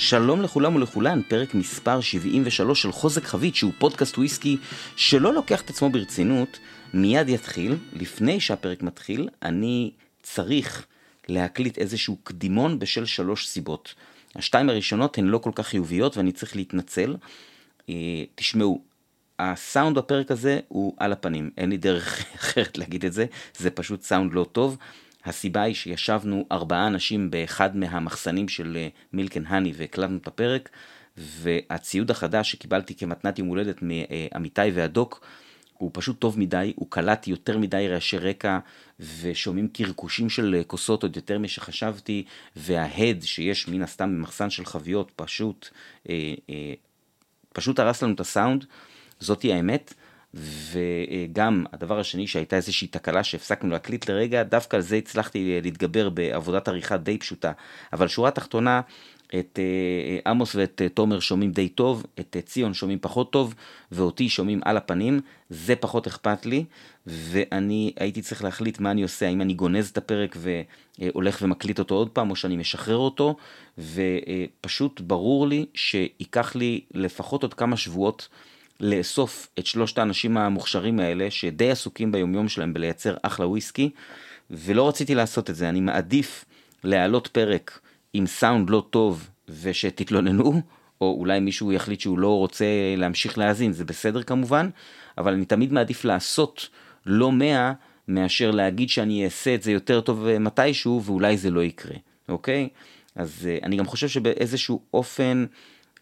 שלום לכולם ולכולן, פרק מספר 73 של חוזק חבית, שהוא פודקאסט וויסקי שלא לוקח את עצמו ברצינות, מיד יתחיל. לפני שהפרק מתחיל, אני צריך להקליט איזשהו קדימון בשל שלוש סיבות. השתיים הראשונות הן לא כל כך חיוביות ואני צריך להתנצל. אה, תשמעו, הסאונד בפרק הזה הוא על הפנים, אין לי דרך אחרת להגיד את זה, זה פשוט סאונד לא טוב. הסיבה היא שישבנו ארבעה אנשים באחד מהמחסנים של מילקן אה, האני והקלטנו את הפרק, והציוד החדש שקיבלתי כמתנת יום הולדת מעמיתי והדוק, הוא פשוט טוב מדי, הוא קלט יותר מדי רעשי רקע ושומעים קרקושים של אה, כוסות עוד יותר משחשבתי, וההד שיש מן הסתם במחסן של חביות פשוט, אה, אה, פשוט הרס לנו את הסאונד, זאתי האמת. וגם הדבר השני שהייתה איזושהי תקלה שהפסקנו להקליט לרגע, דווקא על זה הצלחתי להתגבר בעבודת עריכה די פשוטה. אבל שורה תחתונה, את אה, עמוס ואת אה, תומר שומעים די טוב, את אה, ציון שומעים פחות טוב, ואותי שומעים על הפנים, זה פחות אכפת לי, ואני הייתי צריך להחליט מה אני עושה, האם אני גונז את הפרק והולך ומקליט אותו עוד פעם, או שאני משחרר אותו, ופשוט ברור לי שייקח לי לפחות עוד כמה שבועות לאסוף את שלושת האנשים המוכשרים האלה, שדי עסוקים ביומיום שלהם בלייצר אחלה וויסקי, ולא רציתי לעשות את זה, אני מעדיף להעלות פרק עם סאונד לא טוב ושתתלוננו, או אולי מישהו יחליט שהוא לא רוצה להמשיך להאזין, זה בסדר כמובן, אבל אני תמיד מעדיף לעשות לא מאה מאשר להגיד שאני אעשה את זה יותר טוב מתישהו ואולי זה לא יקרה, אוקיי? אז uh, אני גם חושב שבאיזשהו אופן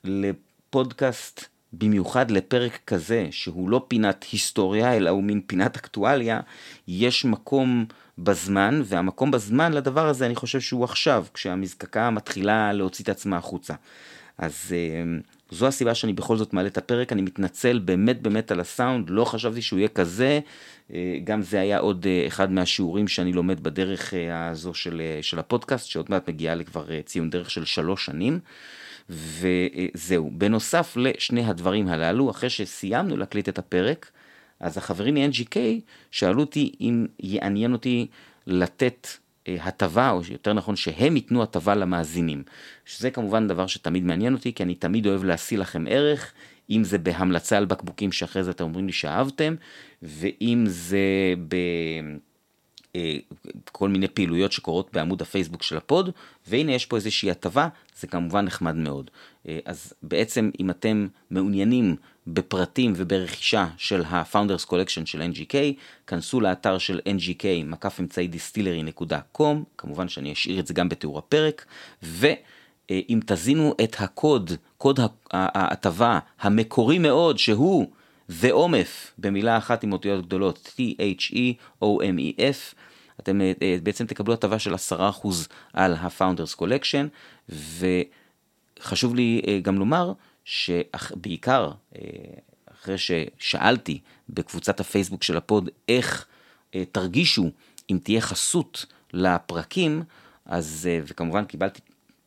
לפודקאסט, במיוחד לפרק כזה, שהוא לא פינת היסטוריה, אלא הוא מין פינת אקטואליה, יש מקום בזמן, והמקום בזמן לדבר הזה אני חושב שהוא עכשיו, כשהמזקקה מתחילה להוציא את עצמה החוצה. אז אה, זו הסיבה שאני בכל זאת מעלה את הפרק, אני מתנצל באמת באמת על הסאונד, לא חשבתי שהוא יהיה כזה, אה, גם זה היה עוד אה, אחד מהשיעורים שאני לומד בדרך הזו של, של הפודקאסט, שעוד מעט מגיעה לכבר ציון דרך של שלוש שנים. וזהו, בנוסף לשני הדברים הללו, אחרי שסיימנו להקליט את הפרק, אז החברים מ-NGK שאלו אותי אם יעניין אותי לתת אה, הטבה, או יותר נכון שהם ייתנו הטבה למאזינים. שזה כמובן דבר שתמיד מעניין אותי, כי אני תמיד אוהב להשיא לכם ערך, אם זה בהמלצה על בקבוקים שאחרי זה אתם אומרים לי שאהבתם, ואם זה ב... אה, כל מיני פעילויות שקורות בעמוד הפייסבוק של הפוד, והנה יש פה איזושהי הטבה, זה כמובן נחמד מאוד. אה, אז בעצם אם אתם מעוניינים בפרטים וברכישה של ה-Founders Collection של NGK, כנסו לאתר של NGK, מקף אמצעי דיסטילרי.com, כמובן שאני אשאיר את זה גם בתיאור הפרק, ואם תזינו את הקוד, קוד ההטבה המקורי מאוד, שהוא ואומף, במילה אחת עם אותיות גדולות, T-H-E-O-M-E-F, אתם אה, בעצם תקבלו הטבה של 10% על ה-Founders Collection, וחשוב לי אה, גם לומר שבעיקר אה, אחרי ששאלתי בקבוצת הפייסבוק של הפוד איך תרגישו אם תהיה חסות לפרקים, אז וכמובן קיבלתי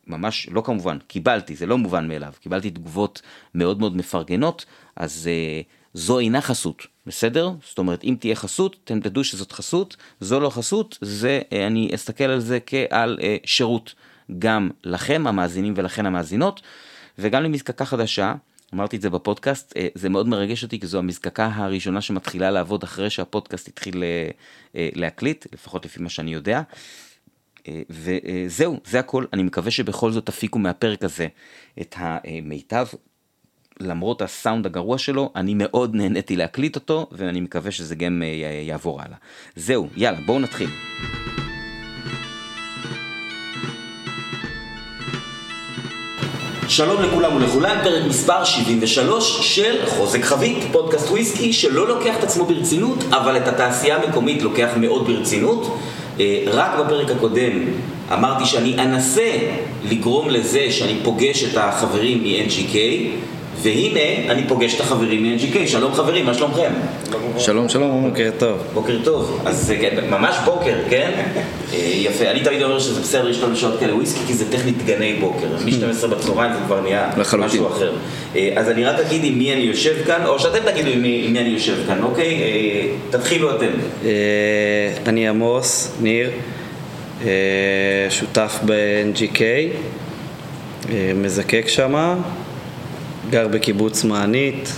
ממש, לא כמובן, קיבלתי, זה לא מובן מאליו, קיבלתי תגובות מאוד מאוד מפרגנות, אז זו אינה חסות, בסדר? זאת אומרת, אם תהיה חסות, אתם תדעו שזאת חסות, זו לא חסות, זה, אה, אני אסתכל על זה כעל אה, שירות גם לכם, המאזינים ולכן המאזינות, וגם למזקקה חדשה, אמרתי את זה בפודקאסט, אה, זה מאוד מרגש אותי, כי זו המזקקה הראשונה שמתחילה לעבוד אחרי שהפודקאסט התחיל להקליט, לפחות לפי מה שאני יודע. וזהו, זה הכל, אני מקווה שבכל זאת תפיקו מהפרק הזה את המיטב. למרות הסאונד הגרוע שלו, אני מאוד נהניתי להקליט אותו, ואני מקווה שזה גם אה, יעבור הלאה. זהו, יאללה, בואו נתחיל. שלום לכולם ולכולן, פרק מספר 73 של חוזק חבית, פודקאסט וויסקי שלא לוקח את עצמו ברצינות, אבל את התעשייה המקומית לוקח מאוד ברצינות. אה, רק בפרק הקודם אמרתי שאני אנסה לגרום לזה שאני פוגש את החברים מ-NGK והנה אני פוגש את החברים מ-NGK, שלום חברים, מה שלומכם? שלום שלום, בוקר טוב. בוקר טוב, אז כן, ממש בוקר, כן? אה, יפה, אני תמיד אומר שזה בסדר לשתות בשעות כאלה וויסקי, כי זה טכנית גני בוקר, מ-12 בצהריים זה כבר נהיה משהו אחר. אה, אז אני רק אגיד עם מי אני יושב כאן, או שאתם תגידו עם מי אני יושב כאן, אוקיי? אה, תתחילו אתם. אני עמוס, ניר, שותף ב-NGK. אה, מזקק שמה, גר בקיבוץ מענית,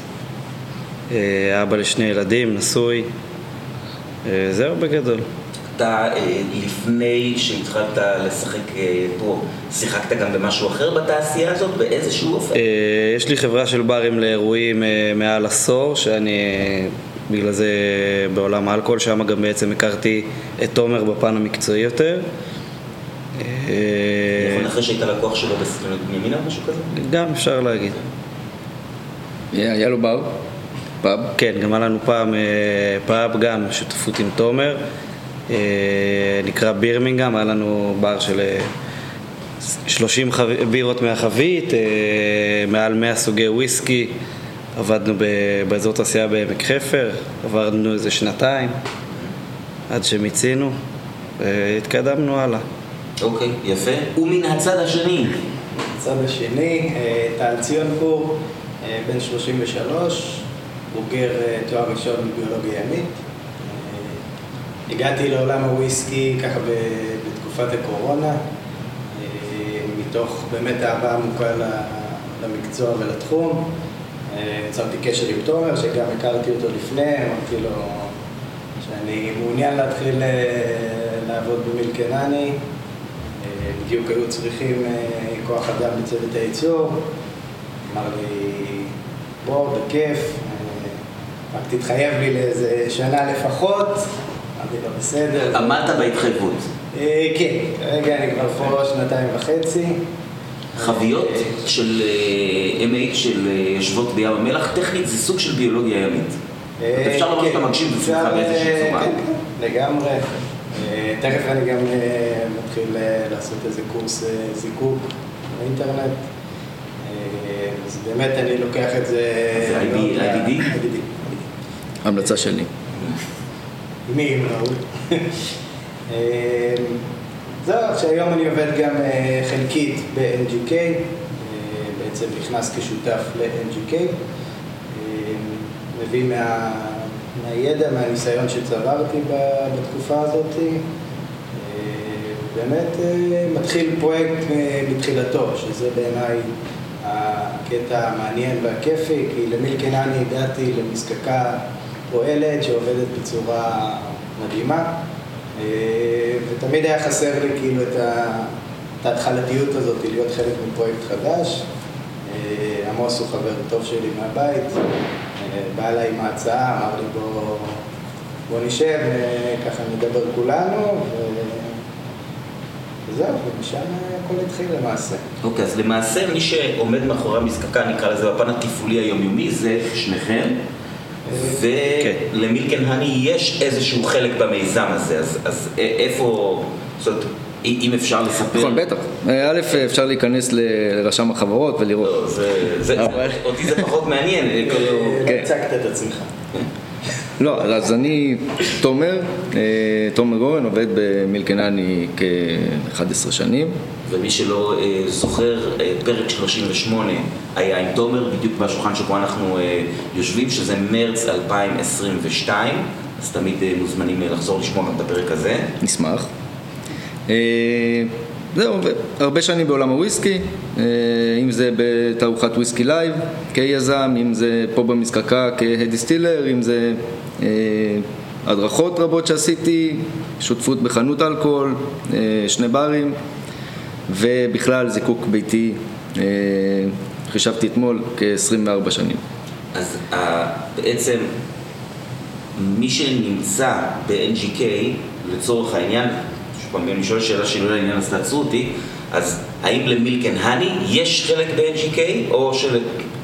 אה, אבא לשני ילדים, נשוי. אה, זהו בגדול. אתה אה, לפני שהתחלת לשחק פה, שיחקת גם במשהו אחר בתעשייה הזאת? באיזשהו אופן? יש לי חברה של ברים לאירועים מעל עשור, שאני בגלל זה בעולם האלכוהול, שם גם בעצם הכרתי את תומר בפן המקצועי יותר. נכון אחרי שהיית לקוח שלו בסוכנות בנימינה או משהו כזה? גם אפשר להגיד. היה היה לו בר, פאב. כן, גם היה לנו פעם אה, פאב גם, שותפות עם תומר, אה, נקרא בירמינגהם, היה לנו בר של אה, 30 חב... בירות מהחבית, אה, מעל 100 סוגי וויסקי, עבדנו ב... באזור תעשייה בעמק חפר, עברנו איזה שנתיים, עד שמיצינו, והתקדמנו הלאה. אוקיי, יפה. ומן הצד השני, הצד השני, אה, טל ציונפור, אה, בן 33, בוגר אה, תואר ראשון בביולוגיה ימית. אה, הגעתי לעולם הוויסקי ככה בתקופת הקורונה, אה, מתוך באמת אהבה עמוקה למקצוע ולתחום. אה, יצרתי קשר עם תומר, שגם הכרתי אותו לפני, אמרתי לו שאני מעוניין להתחיל אה, לעבוד במילקנני. אה, בדיוק היו צריכים אה, כוח אדם בצוות הייצור. אמר לי, בוא, בכיף, רק תתחייב לי לאיזה שנה לפחות. אמרתי לו, בסדר. עמדת בהתחייבות. אה, כן, כרגע אני כבר פה שנתיים וחצי. חביות של אה, MH של אה, יושבות בים המלח, טכנית זה סוג של ביולוגיה ימית. אפשר לומר כן, שאתה מגשים את עצמך באיזושהי אה, צורה. כן, כן, לגמרי. תכף אני גם מתחיל לעשות איזה קורס זיקוק באינטרנט. אז באמת אני לוקח את זה... זה IBD? IBD. המלצה שלי. מי אם ראוי. אה, זהו, שהיום אני עובד גם אה, חלקית ב-NGK, אה, בעצם נכנס כשותף ל-NGK. אה, מביא מה, מהידע, מהניסיון שצברתי בתקופה הזאת. אה, באמת מתחיל פרויקט מתחילתו, שזה בעיניי הקטע המעניין והכיפי, כי למילקנני הגעתי למזקקה פועלת שעובדת בצורה מדהימה, אה, ותמיד היה חסר לי כאילו את את ההתחלתיות הזאת, להיות חלק מפרויקט חדש. אה, עמוס הוא חבר טוב שלי מהבית, אה, בא אליי עם ההצעה, אמר לי בוא, בוא נשב, ככה נדבר כולנו, ו- וזהו, ומשם הכל התחיל למעשה. אוקיי, אז למעשה מי שעומד מאחורי המזקקה, נקרא לזה בפן התפעולי היומיומי, זה שניכם. כן. ולמילקן הני יש איזשהו חלק במיזם הזה, אז, אז איפה, זאת אומרת, אם אפשר לספר... נכון, בטח. אה, א', אפשר להיכנס לרשם החברות ולראות. לא, אותי זה פחות מעניין, אה, כאילו, כן. הצגת את עצמך. לא, אז אני תומר, אה, תומר גורן, עובד במילקנני כ-11 שנים. ומי שלא אה, זוכר, אה, פרק 38 היה עם תומר, בדיוק בשולחן שבו אנחנו יושבים, שזה מרץ 2022, אז תמיד מוזמנים לחזור לשמוע גם את הפרק הזה. נשמח. זהו, הרבה שנים בעולם הוויסקי, אם זה בתערוכת Whisky Live כיזם, אם זה פה במזקקה כ head distiller, אם זה הדרכות רבות שעשיתי, שותפות בחנות אלכוהול, אה, שני ברים, ובכלל זיקוק ביתי, אה, חישבתי אתמול כ-24 שנים. אז אה, בעצם מי שנמצא ב-NGK, לצורך העניין, שוב פעם, אני שואל שאלה שלא לעניין אז תעצרו אותי, אז האם ל Milk and Honey יש חלק ב-NGK, או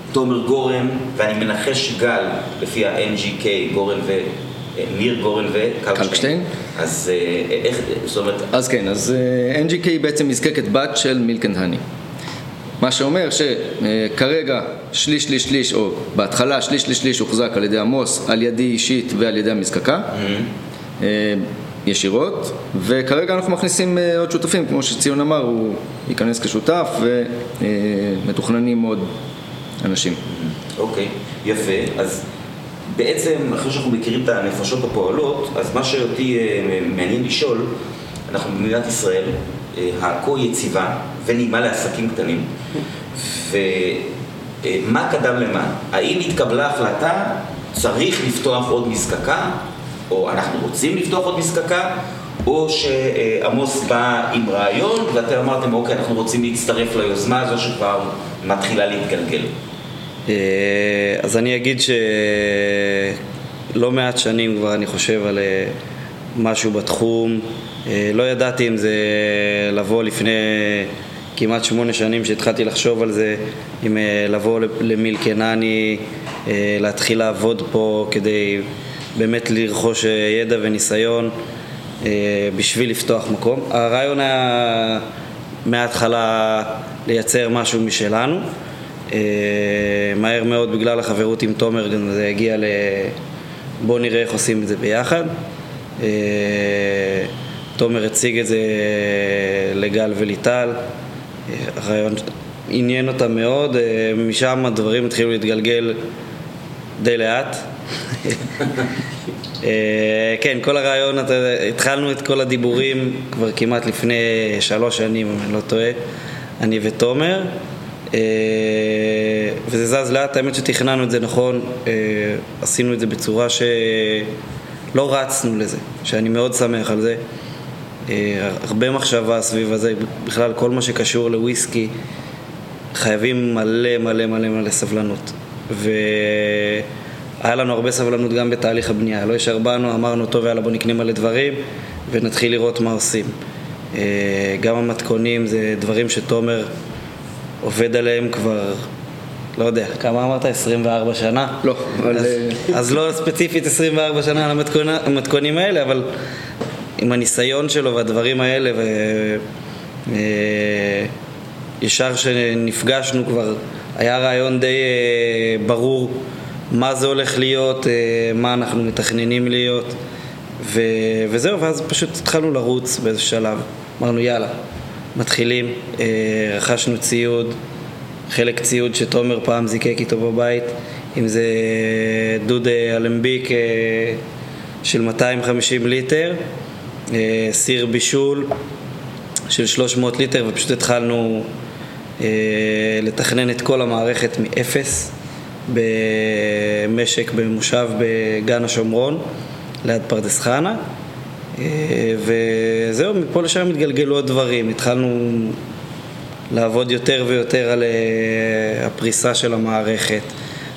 שלתומר גורן, ואני מנחש גל לפי ה-NGK, גורן ו... אה, ניר גורן. קלקשטיין. אז אה, איך, זאת אומרת, אז כן, אז אה, NGK היא בעצם מזקקת בת של Milk and Honey. מה שאומר שכרגע שליש שליש שליש, או בהתחלה שליש שליש שליש הוחזק על ידי עמוס, על ידי אישית ועל ידי המזקקה, אה, ישירות, וכרגע אנחנו מכניסים אה, עוד שותפים, כמו שציון אמר, הוא ייכנס כשותף ומתוכננים עוד אנשים. אוקיי, יפה. אז בעצם, אחרי שאנחנו מכירים את הנפשות הפועלות, אז מה שאותי אה, מעניין לשאול, אנחנו במדינת ישראל, אה, הכה יציבה ונעימה לעסקים קטנים, ומה קדם למה? האם התקבלה החלטה, צריך לפתוח עוד מזקקה, או אנחנו רוצים לפתוח עוד מזקקה, או שעמוס בא עם רעיון ואתם אמרתם, אוקיי, אנחנו רוצים להצטרף ליוזמה הזו שכבר מתחילה להתגלגל. אה, אז אני אגיד שלא מעט שנים כבר אני חושב על אה, משהו בתחום. אה, לא ידעתי אם זה לבוא לפני כמעט שמונה שנים שהתחלתי לחשוב על זה, אם לבוא למיל קנני, להתחיל לעבוד פה כדי באמת לרכוש ידע וניסיון. בשביל לפתוח מקום. הרעיון היה מההתחלה לייצר משהו משלנו. אה, מהר מאוד בגלל החברות עם תומר זה הגיע ל... בואו נראה איך עושים את זה ביחד. אה, תומר הציג את זה לגל וליטל, הרעיון עניין אותם מאוד, משם הדברים התחילו להתגלגל די לאט. אה, כן, כל הרעיון, התחלנו את כל הדיבורים כבר כמעט לפני שלוש שנים, אם אני לא טועה, אני ותומר, אה, וזה זז לאט, האמת שתכננו את זה נכון, אה, עשינו את זה בצורה שלא רצנו לזה, שאני מאוד שמח על זה. הרבה מחשבה סביב הזה, בכלל כל מה שקשור לוויסקי, חייבים מלא מלא מלא מלא סבלנות. ו... היה לנו הרבה סבלנות גם בתהליך הבנייה. לא ישר באנו, אמרנו, טוב, יאללה, בוא נקנה מלא דברים ונתחיל לראות מה עושים. אה, גם המתכונים זה דברים שתומר עובד עליהם כבר, לא יודע, כמה אמרת? 24 שנה? לא, אבל... אז, אה, אז לא ספציפית 24 שנה על המתכונים, המתכונים האלה, אבל עם הניסיון שלו והדברים האלה, וישר אה, שנפגשנו כבר, היה רעיון די ברור. מה זה הולך להיות, אה, מה אנחנו מתכננים להיות, ו... וזהו, ואז פשוט התחלנו לרוץ באיזה שלב. אמרנו יאללה, מתחילים, אה, רכשנו ציוד, חלק ציוד שתומר פעם זיקק איתו בבית, אם זה דוד אלמביק אה, של 250 ליטר, סיר בישול של 300 ליטר, ופשוט התחלנו לתכנן את כל המערכת מאפס. במשק במושב בגן השומרון, ליד פרדס חנה. אה, וזהו, מפה לשם התגלגלו עוד דברים. התחלנו לעבוד יותר ויותר על אה, הפריסה של המערכת.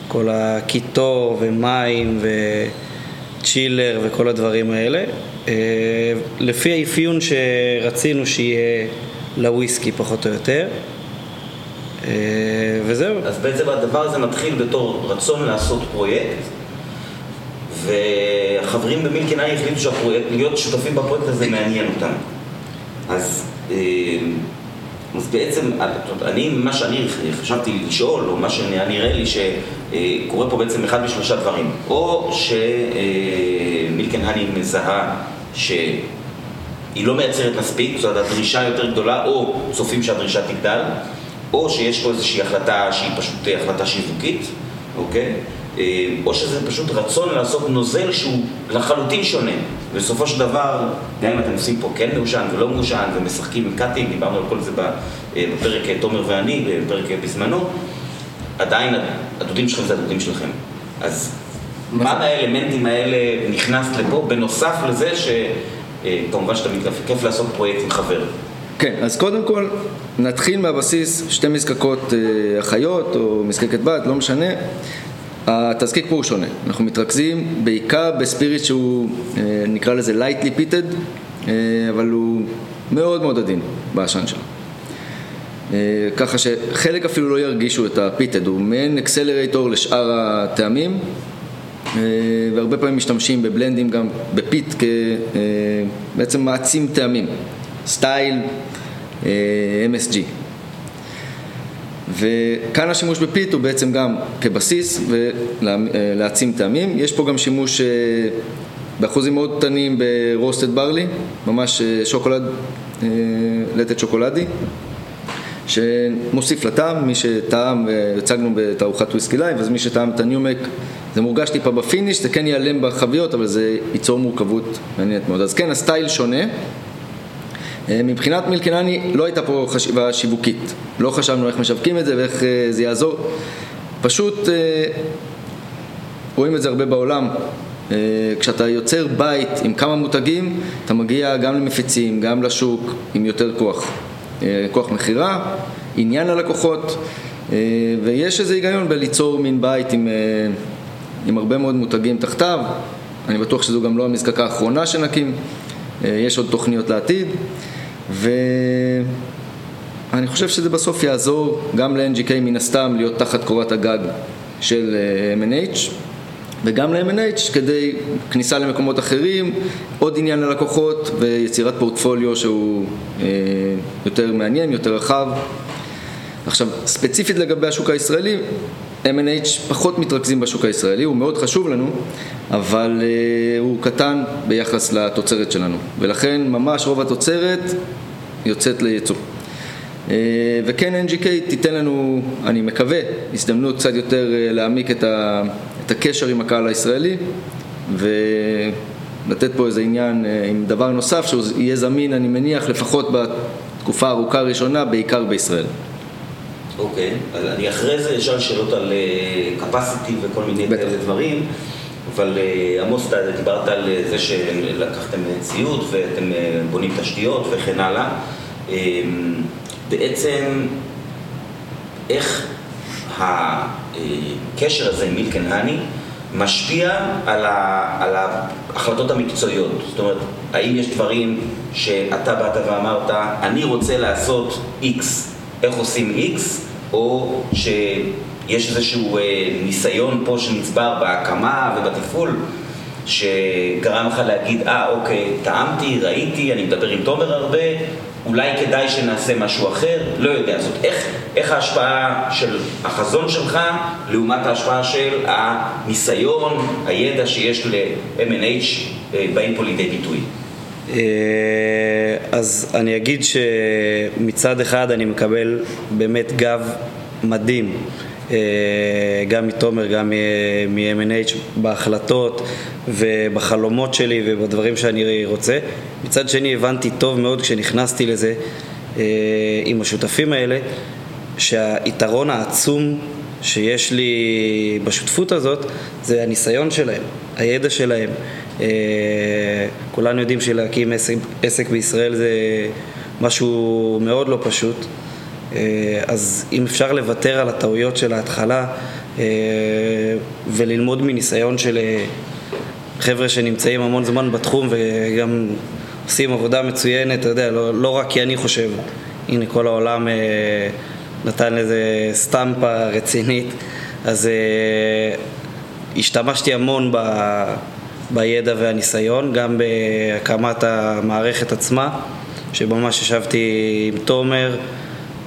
כל הקיטור ומים וצ'ילר וכל הדברים האלה. אה, לפי האפיון שרצינו שיהיה לוויסקי פחות או יותר. אה, וזהו. אז בעצם הדבר הזה מתחיל בתור רצון לעשות פרויקט, והחברים במילקין איי החליטו שהפרויקט, להיות שותפים בפרויקט הזה מעניין אותם. אז, אה, אז בעצם, אני, מה שאני חשבתי לשאול, או מה שנראה נראה לי שקורה פה בעצם אחד משלושה דברים. או שמילקן הני מזהה שהיא לא מייצרת מספיק, זאת אומרת הדרישה יותר גדולה, או צופים שהדרישה תגדל. או שיש פה איזושהי החלטה שהיא פשוט החלטה שיווקית, אוקיי? אה, או שזה פשוט רצון לעשות נוזל שהוא לחלוטין שונה. בסופו של דבר, גם אם אתם עושים פה כן מעושן ולא מעושן ומשחקים עם cutting, דיברנו על כל זה אה, בפרק אה, תומר ואני, בפרק בזמנו, עדיין הדודים שלכם זה הדודים שלכם. אז מה מהאלמנטים האלה נכנס לפה, בנוסף לזה שכמובן שאתה כיף לעשות פרויקט עם חבר. כן, אז קודם כל נתחיל מהבסיס, שתי מזקקות אה, אחיות או מזקקת בת, לא משנה. התזקיק פה הוא שונה, אנחנו מתרכזים בעיקר ב spirit שהוא אה, נקרא לזה lightly peated, אה, אבל הוא מאוד מאוד עדין בעשן שלו. ככה שחלק אפילו לא ירגישו את ה peated, הוא מעין accelerator לשאר הטעמים והרבה פעמים משתמשים בבלנדים גם ב peat כבעצם מעצים טעמים, style, MSG. וכאן השימוש ב peat הוא בעצם גם כבסיס ולהעצים טעמים. יש פה גם שימוש אה, באחוזים מאוד קטנים ב roasted barley, ממש אה, שוקולד, אה, לתת שוקולדי, שמוסיף לטעם, מי שטעם, הצגנו בתערוכת Whisky Live, אז מי שטעם את ה new make, זה מורגש טיפה ב finish, זה כן ייעלם בחביות, אבל זה ייצור מורכבות מעניינת מאוד. אז כן, ה style שונה. אה, מבחינת Milk and Honey לא הייתה פה חשיבה שיווקית, לא חשבנו איך משווקים את זה ואיך אה, זה יעזור, פשוט אה, רואים את זה הרבה בעולם. כשאתה יוצר בית עם כמה מותגים, אתה מגיע גם למפיצים, גם לשוק, עם יותר כוח. כוח מכירה, עניין ללקוחות, ויש איזה היגיון בליצור מין בית עם, עם הרבה מאוד מותגים תחתיו. אני בטוח שזו גם לא המזקקה האחרונה שנקים, יש עוד תוכניות לעתיד. ואני חושב שזה בסוף יעזור גם ל-NGK מן הסתם להיות תחת קורת הגג של אה, M&H וגם ל-M&H כדי כניסה למקומות אחרים, עוד עניין ללקוחות ויצירת פורטפוליו שהוא אה, יותר מעניין, יותר רחב. עכשיו, ספציפית לגבי השוק הישראלי, M&H פחות מתרכזים בשוק הישראלי, הוא מאוד חשוב לנו, אבל uh, הוא קטן ביחס לתוצרת שלנו, ולכן ממש רוב התוצרת יוצאת לייצוא. Uh, וכן NGK תיתן לנו, אני מקווה, הזדמנות קצת יותר uh, להעמיק את, ה, את הקשר עם הקהל הישראלי, ולתת פה איזה עניין uh, עם דבר נוסף, שהוא יהיה זמין, אני מניח, לפחות בתקופה הארוכה הראשונה, בעיקר בישראל. אוקיי, okay. אז אני אחרי זה אשאל שאלות על capacity וכל מיני כאלה דברים, אבל uh, עמוס, אתה דיברת על uh, זה שלקחתם ציוד ואתם uh, בונים תשתיות וכן הלאה. Uh, בעצם, איך הקשר הזה עם מילקן האני משפיע על, ההחלטות המקצועיות? זאת אומרת, האם יש דברים שאתה באת ואמרת, אני רוצה לעשות X איך עושים X, או שיש איזשהו אה, ניסיון פה שנצבר בהקמה ובתפעול, שגרם לך להגיד, אה, אוקיי, טעמתי, ראיתי, אני מדבר עם תומר הרבה, אולי כדאי שנעשה משהו אחר, לא יודע. זאת איך, איך ההשפעה של החזון שלך לעומת ההשפעה של הניסיון, הידע שיש ל-M&H אה, באים פה לידי ביטוי. אה, אז אני אגיד שמצד אחד אני מקבל באמת גב מדהים, גם מתומר, גם מ-M&H בהחלטות ובחלומות שלי ובדברים שאני רוצה. מצד שני הבנתי טוב מאוד כשנכנסתי לזה אה, עם השותפים האלה, שהיתרון העצום שיש לי בשותפות הזאת זה הניסיון שלהם, הידע שלהם. אה, כולנו יודעים שלהקים עסק, עסק בישראל זה משהו מאוד לא פשוט, אה, אז אם אפשר לוותר על הטעויות של ההתחלה אה, וללמוד מניסיון של חבר'ה שנמצאים המון זמן בתחום וגם עושים עבודה מצוינת, אתה יודע, לא, לא רק כי אני חושב, הנה כל העולם נתן לזה סטמפה רצינית, אז השתמשתי המון ב... בידע והניסיון, גם בהקמת המערכת עצמה, שממש ישבתי עם תומר,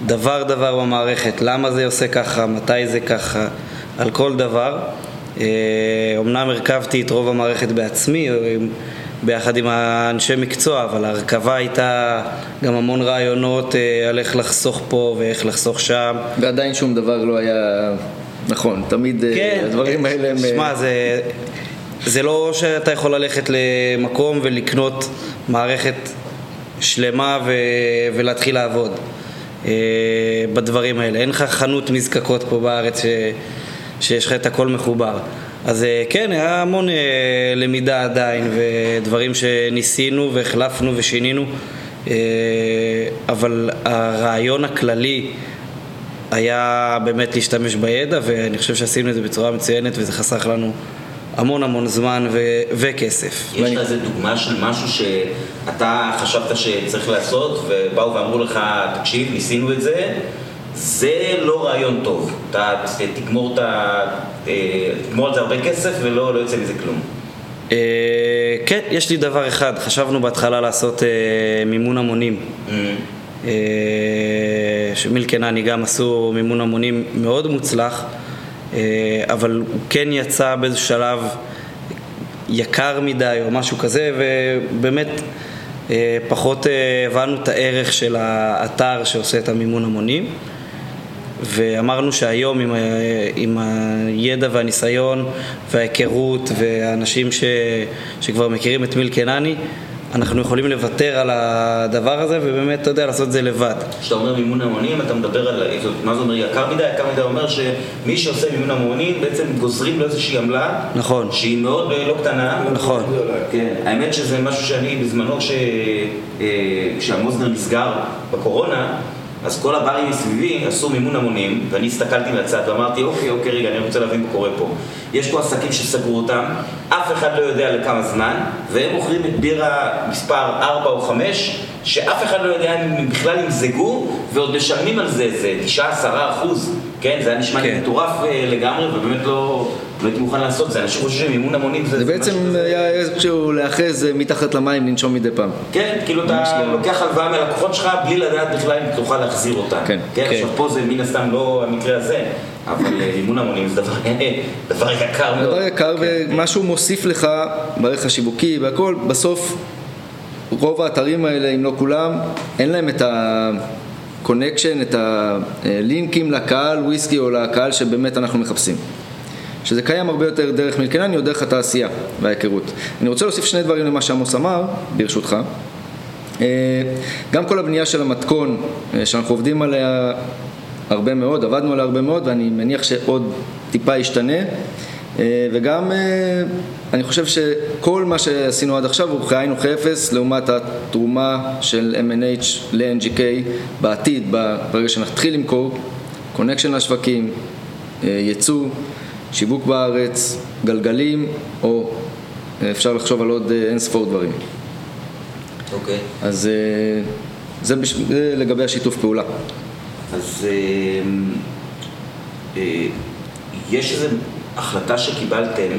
דבר דבר במערכת, למה זה עושה ככה, מתי זה ככה, על כל דבר. אומנם אה, הרכבתי את רוב המערכת בעצמי, ביחד עם האנשי מקצוע, אבל ההרכבה הייתה גם המון רעיונות אה, על איך לחסוך פה ואיך לחסוך שם. ועדיין שום דבר לא היה נכון, תמיד אה, כן, הדברים האלה הם... שמע, זה... זה לא שאתה יכול ללכת למקום ולקנות מערכת שלמה ו... ולהתחיל לעבוד בדברים האלה. אין לך חנות מזקקות פה בארץ ש... שיש לך את הכל מחובר. אז uh, כן, היה המון uh, למידה עדיין ודברים שניסינו והחלפנו ושינינו, אבל הרעיון הכללי היה באמת להשתמש בידע ואני חושב שעשינו את זה בצורה מצוינת וזה חסך לנו המון המון זמן ו- וכסף. יש לך איזה דוגמה של משהו שאתה חשבת שצריך לעשות, ובאו ואמרו לך, תקשיב, ניסינו את זה, זה לא רעיון טוב. אתה תגמור, ה... אה, תגמור על זה הרבה כסף ולא לא יוצא מזה כלום. Uh, כן, יש לי דבר אחד, חשבנו בהתחלה לעשות uh, מימון המונים. Mm. Uh, שמילקנני גם עשו מימון המונים מאוד מוצלח. אה, אבל הוא כן יצא באיזשהו שלב יקר מדי או משהו כזה, ובאמת אה, פחות אה, הבנו את הערך של האתר שעושה את המימון המונים. ואמרנו שהיום עם, עם הידע והניסיון וההיכרות והאנשים ש, שכבר מכירים את מיל קנני, אנחנו יכולים לוותר על הדבר הזה ובאמת, אתה יודע, לעשות את זה לבד. כשאתה אומר מימון המונים, אתה מדבר על, מה זה אומר יקר מדי? יקר מדי אומר שמי שעושה מימון המונים, בעצם גוזרים לו איזושהי עמלה. נכון. שהיא מאוד אה, לא קטנה. נכון. כן, האמת שזה משהו שאני בזמנו, אה, כשהמוזנר נסגר בקורונה, אז כל הברים מסביבי עשו מימון המונים, ואני הסתכלתי מהצד ואמרתי, אוקיי, אוקיי, רגע, אני רוצה להבין מה קורה פה. יש פה עסקים שסגרו אותם, אף אחד לא יודע לכמה זמן, והם מוכרים את בירה מספר 4 או 5, שאף אחד לא יודע אם בכלל ימזגו, ועוד משלמים על זה איזה 9-10 אחוז, כן? זה היה נשמע לי כן. מטורף אה, לגמרי, ובאמת לא, לא הייתי מוכן לעשות את זה. אנשים חושבים שמימון המונים זה... זה בעצם היה איזשהו להאחז אה, מתחת למים לנשום מדי פעם. כן, כאילו אתה לא. לוקח הלוואה מהלקוחות שלך בלי לדעת בכלל אם תוכל להחזיר אותה. כן, כן. כן. עכשיו פה זה מן הסתם לא המקרה הזה, אבל אה, מימון המונים זה דבר, דבר יקר מאוד. דבר יקר, ומה שהוא מוסיף לך בערך השיווקי והכל, בסוף רוב האתרים האלה, אם לא כולם, אין להם את ה-connection, את הלינקים לקהל וויסקי או לקהל שבאמת אנחנו מחפשים. שזה קיים הרבה יותר דרך מלכנני או דרך התעשייה וההיכרות. אני רוצה להוסיף שני דברים למה שעמוס אמר, ברשותך. אה, גם כל הבנייה של המתכון, אה, שאנחנו עובדים עליה הרבה מאוד, עבדנו עליה הרבה מאוד, ואני מניח שעוד טיפה ישתנה. אה, וגם אני חושב שכל מה שעשינו עד עכשיו הוא כאין וכאפס לעומת התרומה של M&H ל-NGK בעתיד, ברגע שנתחיל למכור, קונקשן לשווקים, ייצוא, שיווק בארץ, גלגלים, או אה, אפשר לחשוב על עוד אה, אין ספור דברים. אוקיי. אז אה, זה, בש... זה לגבי השיתוף פעולה. אז אה, אה, יש איזו החלטה שקיבלתם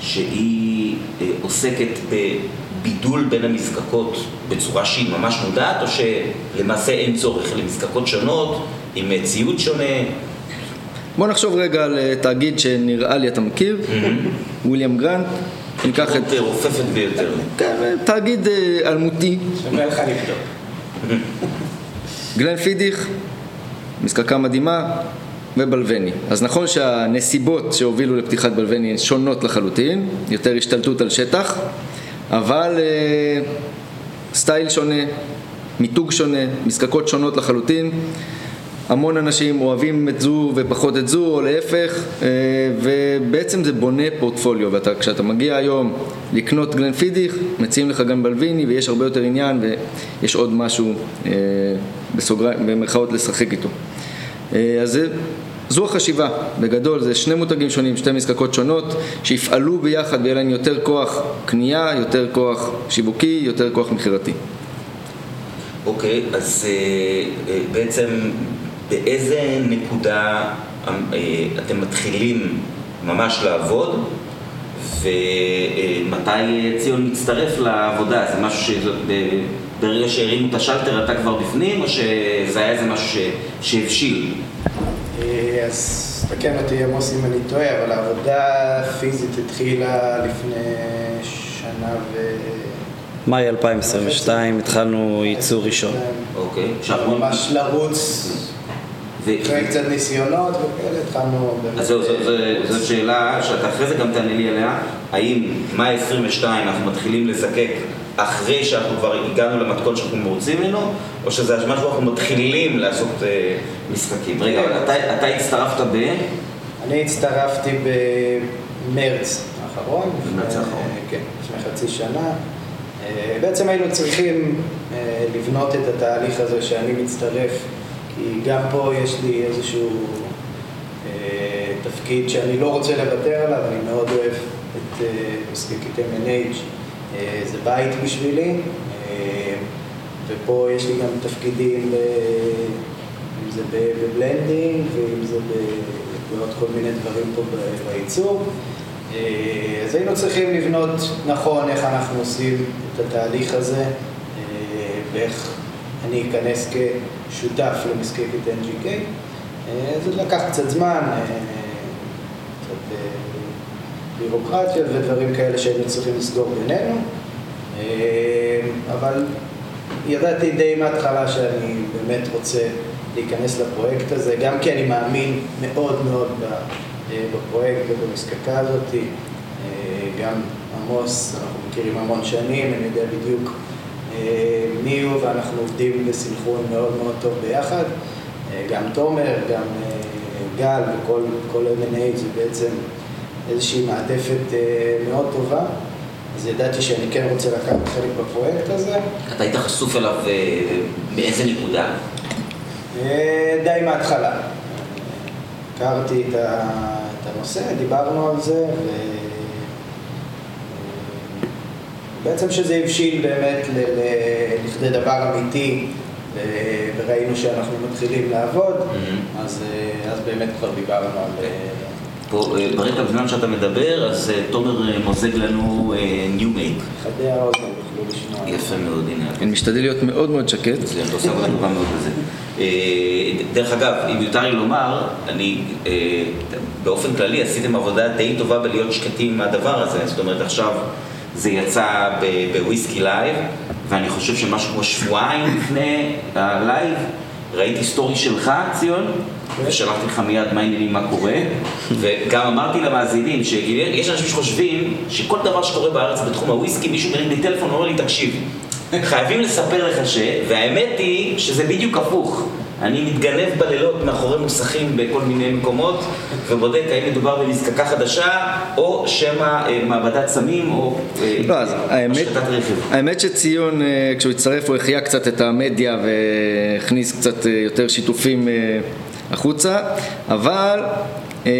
שהיא אה, עוסקת בבידול בין המזקקות בצורה שהיא ממש מודעת, או שלמעשה אין צורך למזקקות שונות, עם ציוד שונה? בוא נחשוב רגע על אה, תאגיד שנראה לי אתה מכיר, וויליאם גרנט, ניקח את... אה, רופפת ביותר. כן, אה, תאגיד אלמותי, שווה לך לבדוק. גלן פידיך, מזקקה מדהימה, ובלווני. אז נכון שהנסיבות שהובילו לפתיחת בלווני הן שונות לחלוטין, יותר השתלטות על שטח, אבל אה, סטייל שונה, מיתוג שונה, מזקקות שונות לחלוטין. המון אנשים אוהבים את זו ופחות את זו, או להפך, אה, ובעצם זה בונה פורטפוליו, וכשאתה מגיע היום לקנות גלן פידיך, מציעים לך גם בלוויני, ויש הרבה יותר עניין, ויש עוד משהו אה, בסוגריים, במרכאות לשחק איתו. אה, אז זה, זו החשיבה, בגדול, זה שני מותגים שונים, שתי מזקקות שונות, שיפעלו ביחד ויהיה להם יותר כוח קנייה, יותר כוח שיווקי, יותר כוח מכירתי. אוקיי, אז אה, אה, בעצם באיזה נקודה אה, אתם מתחילים ממש לעבוד, ומתי ציון מצטרף לעבודה? זה משהו ש... ברגע שהרימו את השלטר אתה כבר בפנים, או שזה היה איזה משהו. שהבשיל? אה, אז תקן אותי עמוס אם אני טועה, אבל העבודה הפיזית התחילה לפני שנה ו... מאי 2022 התחלנו ייצור ראשון. אוקיי. ממש לרוץ. אחרי קצת ניסיונות וכאלה, התחלנו באמת... אז זהו, זו, זו שאלה שאתה אחרי זה גם תענה לי עליה, האם מאי 22 אנחנו מתחילים לזקק אחרי שאנחנו כבר הגענו למתכון שאנחנו מרוצים ממנו, או שזה משהו שאנחנו מתחילים לעשות אה, משחקים. רגע, אבל אתה, הצטרפת ב... אני הצטרפתי במרץ האחרון. במרץ לפני- האחרון. כן, לפני חצי שנה. אה, בעצם היינו צריכים אה, לבנות את התהליך הזה שאני מצטרף, כי גם פה יש לי איזשהו אה, תפקיד שאני לא רוצה לוותר עליו, אני מאוד אוהב את אה, משחקת M&H, אה, זה בית בשבילי, אה, ופה יש לי גם תפקידים, אם זה בבלנדינג ואם זה בעוד כל מיני דברים פה בייצור. אה, אז היינו צריכים לבנות נכון איך אנחנו עושים את התהליך הזה, אה, ואיך אני אכנס כשותף למשחקת NGK. אה, זה לקח קצת זמן, אה, קצת אה, בירוקרטיות ודברים כאלה שהיינו צריכים לסגור בינינו, אבל ידעתי די מההתחלה שאני באמת רוצה להיכנס לפרויקט הזה, גם כי אני מאמין מאוד מאוד בפרויקט ובמזקקה הזאת. גם עמוס, אנחנו מכירים המון שנים, אני יודע בדיוק אה, מי הוא, ואנחנו עובדים בסנכרון מאוד מאוד טוב ביחד. אה, גם תומר, גם אה, גל וכל כל M&A זה בעצם איזושהי מעטפת אה, מאוד טובה. אז ידעתי שאני כן רוצה לקחת חלק בפרויקט הזה. אתה היית חשוף אליו אה, מאיזה נקודה? אה, די מההתחלה. הכרתי את הנושא, דיברנו על זה, ו... בעצם שזה הבשיל באמת לכדי דבר אמיתי, ו- וראינו שאנחנו מתחילים לעבוד, Mhm. אז, אה, אז באמת כבר דיברנו על... אה, פה, אה, ברקע בזמן שאתה מדבר, אז אה, תומר אה, מוזג לנו new make. חדי האוזן יוכלו לשמוע. יפה מאוד, הנה. אני משתדל להיות מאוד מאוד שקט. אתה עושה עבודה טובה מאוד בזה. אה, דרך אגב, אם יותר לי לומר, אני אה, באופן כללי עשיתם עבודה די טובה בלהיות שקטים מהדבר הזה, זאת אומרת עכשיו זה יצא ב Whisky Live, ואני חושב שמשהו כמו שבועיים לפני ה Live, ראיתי סטורי שלך, ציון, ושלחתי לך מיד מה העניינים, מה קורה, וגם אמרתי למאזינים שיש אנשים שחושבים שכל דבר שקורה בארץ בתחום הוויסקי, מישהו מרים לי טלפון ואומר לי, תקשיב, חייבים לספר לך ש... והאמת היא שזה בדיוק הפוך. אני מתגנב בלילות מאחורי מוסכים בכל מיני מקומות ובודק האם מדובר במזקקה חדשה או שמא אה, מעבדת סמים או אה, לא, אז האמת, השחתת רכב. האמת שציון, אה, כשהוא הצטרף, הוא החיה קצת את המדיה והכניס קצת אה, יותר שיתופים אה, החוצה, אבל אה,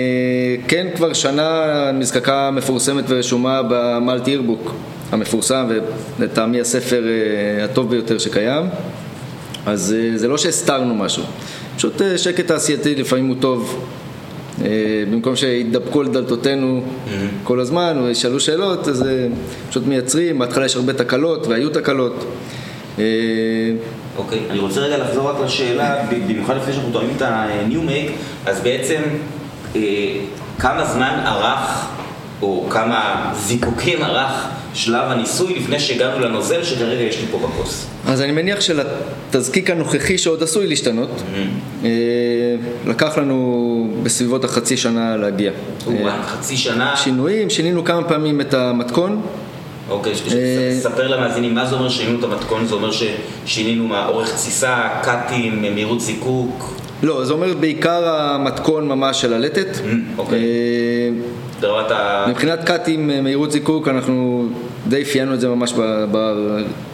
כן כבר שנה מזקקה מפורסמת ורשומה במלטי אירבוק המפורסם, ולטעמי הספר אה, הטוב ביותר שקיים. אז אה, זה לא שהסתרנו משהו, פשוט אה, שקט תעשייתי לפעמים הוא טוב. אה, במקום שיתדפקו על דלתותינו כל הזמן וישאלו שאלות, אז פשוט מייצרים, בהתחלה יש הרבה תקלות והיו תקלות. אוקיי, אני רוצה רגע לחזור רק לשאלה, במיוחד לפני שאנחנו טועמים את ה-new אז בעצם כמה זמן ארך, או כמה זיקוקים ארך שלב הניסוי לפני שהגענו לנוזל שכרגע יש לי פה בכוס. אז אני מניח שלתזקיק הנוכחי שעוד עשוי להשתנות, אה, לקח לנו בסביבות החצי שנה להגיע. או, אה, חצי שנה, שינויים, שינינו כמה פעמים את המתכון, אוקיי, ש- אה, ספר למאזינים מה זה אומר שינינו את המתכון, זה אומר ששינינו מה, אורך תסיסה, קאטים, מהירות זיקוק, לא, זה אומר בעיקר המתכון ממש של הלטת. אוקיי. ברמת ה... מבחינת קאטים, מהירות זיקוק, אנחנו די אפיינו את זה ממש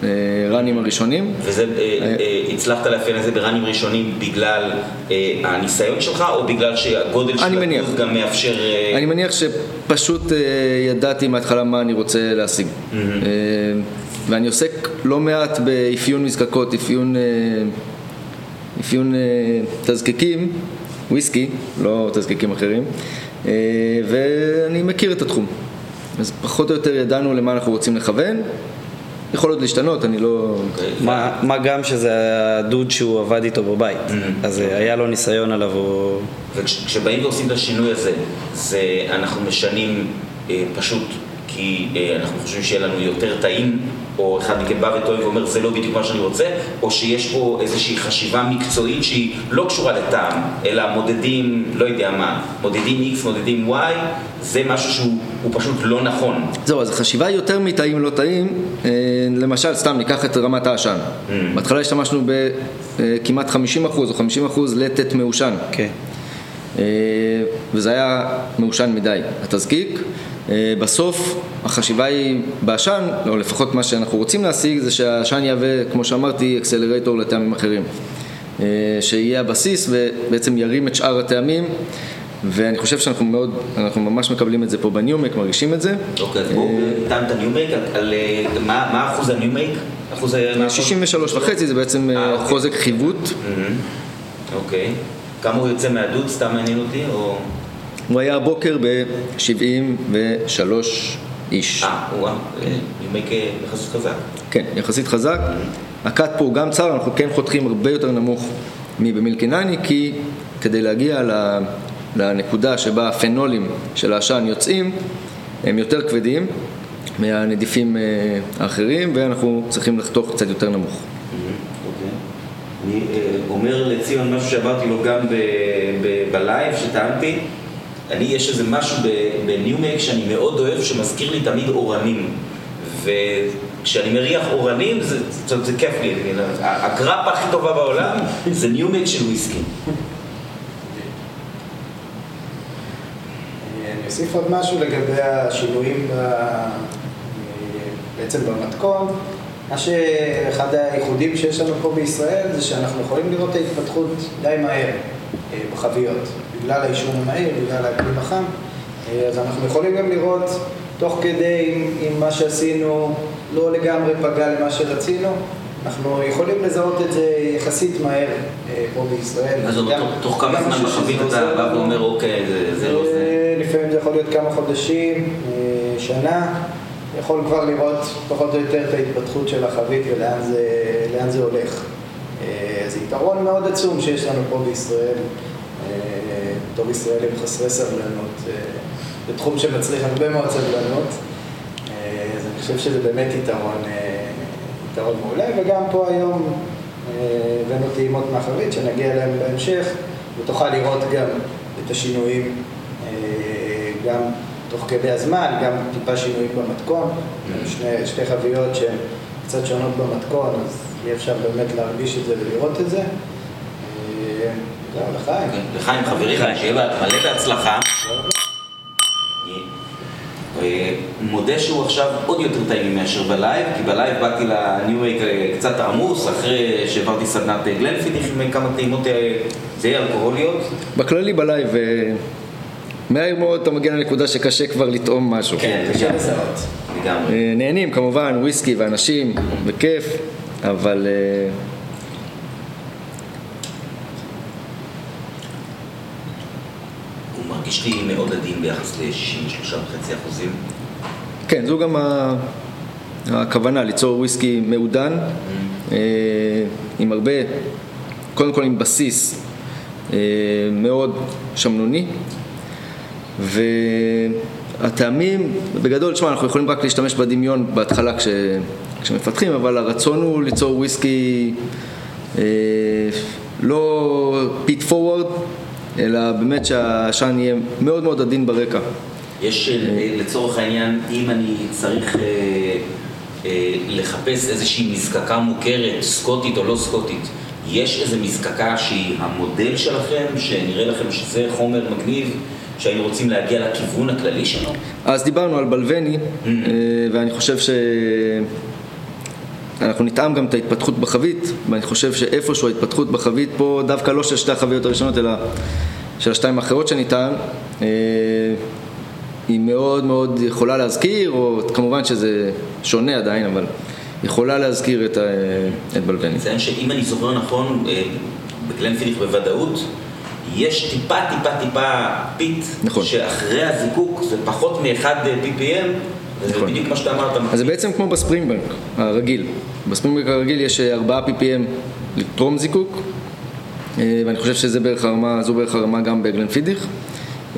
בראנים הראשונים. וזה, אה, אה, הצלחת לאפיין את זה בראנים ראשונים בגלל אה, הניסיון שלך, או בגלל שהגודל של. הגוף גם מאפשר... אה, אני מניח שפשוט אה, ידעתי מההתחלה מה אני רוצה להשיג. אה, ואני עוסק לא מעט באפיון מזקקות, אפיון, אה, אפיון אה, תזקיקים, וויסקי, לא תזקיקים אחרים, אה, ואני מכיר את התחום. אז פחות או יותר ידענו למה אנחנו רוצים לכוון. יכול עוד להשתנות, אני לא... מה, מה גם שזה הדוד שהוא עבד איתו בבית, אז אה, היה לו ניסיון עליו, הוא... וכשבאים ועושים את השינוי הזה, זה אנחנו משנים אה, פשוט כי אה, אנחנו חושבים שיהיה לנו יותר טעים, או אחד מכם בא וטוען ואומר זה לא בדיוק מה שאני רוצה, או שיש פה איזושהי חשיבה מקצועית שהיא לא קשורה לטעם, אלא מודדים, לא יודע מה, מודדים X, מודדים Y, זה משהו שהוא הוא פשוט לא נכון. זהו, אז החשיבה היא יותר מטעים לא טעים, אה, למשל, סתם ניקח את רמת העשן. בהתחלה השתמשנו בכמעט 50% או 50% לטט מעושן. כן. אה, וזה היה מעושן מדי, התזקיק. אה, בסוף החשיבה היא בעשן, או לפחות מה שאנחנו רוצים להשיג, זה שהעשן יהווה, כמו שאמרתי, אקסלרטור לטעמים אחרים. אה, שיהיה הבסיס ובעצם ירים את שאר הטעמים. ואני חושב שאנחנו מאוד, אנחנו ממש מקבלים את זה פה ב new make, מרגישים את זה. אוקיי, אז בואו נטעם את ה new make, על אה, מה אחוז ה new make? אחוז ה... מה- 63 וחצי זה בעצם אה, אה, אוקיי. חוזק חביות. אוקיי. כמה הוא יוצא מהדוד? סתם מעניין אותי, או... הוא היה הבוקר ב-73 ish. אה, וואו, new make אה, יחסית חזק. כן, יחסית חזק. ה cut פה הוא גם צר, אנחנו כן חותכים הרבה יותר נמוך מב Milk and Honey, כי כדי להגיע לנקודה שבה הפנולים של העשן יוצאים, הם יותר כבדים מהנדיפים אה, האחרים, ואנחנו צריכים לחתוך קצת יותר נמוך. אוקיי. אני אה, אומר לציון משהו שאמרתי לו גם ב Live שטענתי. אני, יש איזה משהו ב new make שאני מאוד אוהב, שמזכיר לי תמיד אורנים. וכשאני מריח אורנים, זה, זה, זה כיף לי. הגרפה הכי טובה בעולם זה new make של וויסקי. אני אוסיף עוד משהו לגבי השינויים ב... בעצם במתכון. מה שאחד הייחודים שיש לנו פה בישראל זה שאנחנו יכולים לראות את ההתפתחות די מהר אה, בחביות. בגלל היישון המהיר, בגלל האקלים החם. אה, אז אנחנו יכולים גם לראות תוך כדי אם מה שעשינו לא לגמרי פגע למה שרצינו, אנחנו יכולים לזהות את זה יחסית מהר אה, פה בישראל. אז תוך כמה זמן בחבית אתה בא ואומר אוקיי, זה לא זה? לפעמים זה יכול להיות כמה חודשים, שנה. יכול כבר לראות פחות או יותר את ההתפתחות של החבית ולאן זה, זה הולך. אה, זה יתרון מאוד עצום שיש לנו פה בישראל, אה, בתור ישראלים חסרי סבלנות, אה, בתחום שמצריך הרבה מאוד סבלנות, אז אני חושב שזה באמת יתרון, יתרון מעולה, וגם פה היום הבאנו טעימות מהחבית שנגיע אליהם בהמשך, ותוכל לראות גם את השינויים גם תוך כדי הזמן, גם טיפה שינויים במתכון, mm-hmm. שני, שתי חביות שהן קצת שונות במתכון, אז יהיה אפשר באמת להרגיש את זה ולראות את זה. אה, לחיים. אוקיי, לחיים חברי, שיהיה מלא בהצלחה. אה, מודה שהוא עכשיו עוד יותר טעים מאשר ב Live, כי ב Live באתי ל new make קצת עמוס, אחרי שהעברתי סדנת Glenfiddich עם כמה טעימות די אלכוהוליות. בכללי ב Live מהר מאוד אתה מגיע לנקודה שקשה כבר לטעום משהו. כן, קשה לזהות. לגמרי. אה, נהנים כמובן, וויסקי ואנשים, בכיף, אבל... אה, לי מאוד עדין ביחס ל-63.5 אחוזים. כן, זו גם הכוונה, ליצור וויסקי מעודן, mm-hmm. אה, עם הרבה, קודם כל עם בסיס מאוד שמנוני. והטעמים, בגדול, תשמע, אנחנו יכולים רק להשתמש בדמיון בהתחלה כש, כשמפתחים, אבל הרצון הוא ליצור וויסקי אה, לא peat forward, אלא באמת שהעשן יהיה מאוד מאוד עדין ברקע. יש אה, לצורך העניין, אם אני צריך אה, אה, לחפש איזושהי מזקקה מוכרת, סקוטית או לא סקוטית, יש איזו מזקקה שהיא המודל שלכם, שנראה לכם שזה חומר מגניב? שהיינו רוצים להגיע לכיוון הכללי שלו? אז דיברנו על בלווני, mm-hmm. ואני חושב ש... אנחנו נטעם גם את ההתפתחות בחבית, ואני חושב שאיפשהו ההתפתחות בחבית פה, דווקא לא של שתי החביות הראשונות, אלא של השתיים האחרות שנטען, אה, היא מאוד מאוד יכולה להזכיר, או כמובן שזה שונה עדיין, אבל יכולה להזכיר את, את בלווני. נציין שאם אני זוכר נכון, אה, ב Glenfiddich בוודאות, יש טיפה טיפה טיפה פיט, נכון. שאחרי הזיקוק זה פחות מ-1 ppm, וזה נכון. בדיוק מה שאתה אמרת. אז זה בעצם כמו ב Springbank הרגיל. ב Springbank הרגיל יש 4 ppm לטרום זיקוק, אה, ואני חושב שזה בערך הרמה, זו בערך הרמה גם ב Glenfiddich,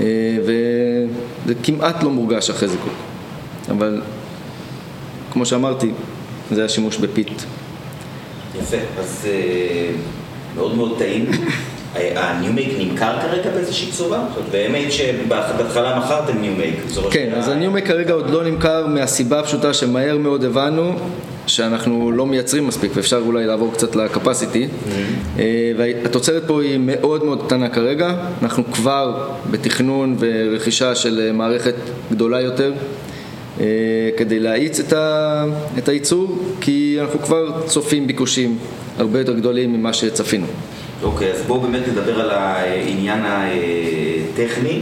אה, וזה כמעט לא מורגש אחרי זיקוק. אבל כמו שאמרתי, זה השימוש בפיט. יפה, אז אה, מאוד מאוד טעים. ה new make נמכר כרגע באיזושהי צורה? באמת שבהתחלה מכרתם new make. כן, אז ה new make כרגע עוד לא נמכר מהסיבה הפשוטה שמהר מאוד הבנו שאנחנו לא מייצרים מספיק ואפשר אולי לעבור קצת ל capacity mm-hmm. אה, והתוצרת פה היא מאוד מאוד קטנה כרגע אנחנו כבר בתכנון ורכישה של מערכת גדולה יותר אה, כדי להאיץ את הייצור כי אנחנו כבר צופים ביקושים הרבה יותר גדולים ממה שצפינו אוקיי, אז בואו באמת נדבר על העניין הטכני.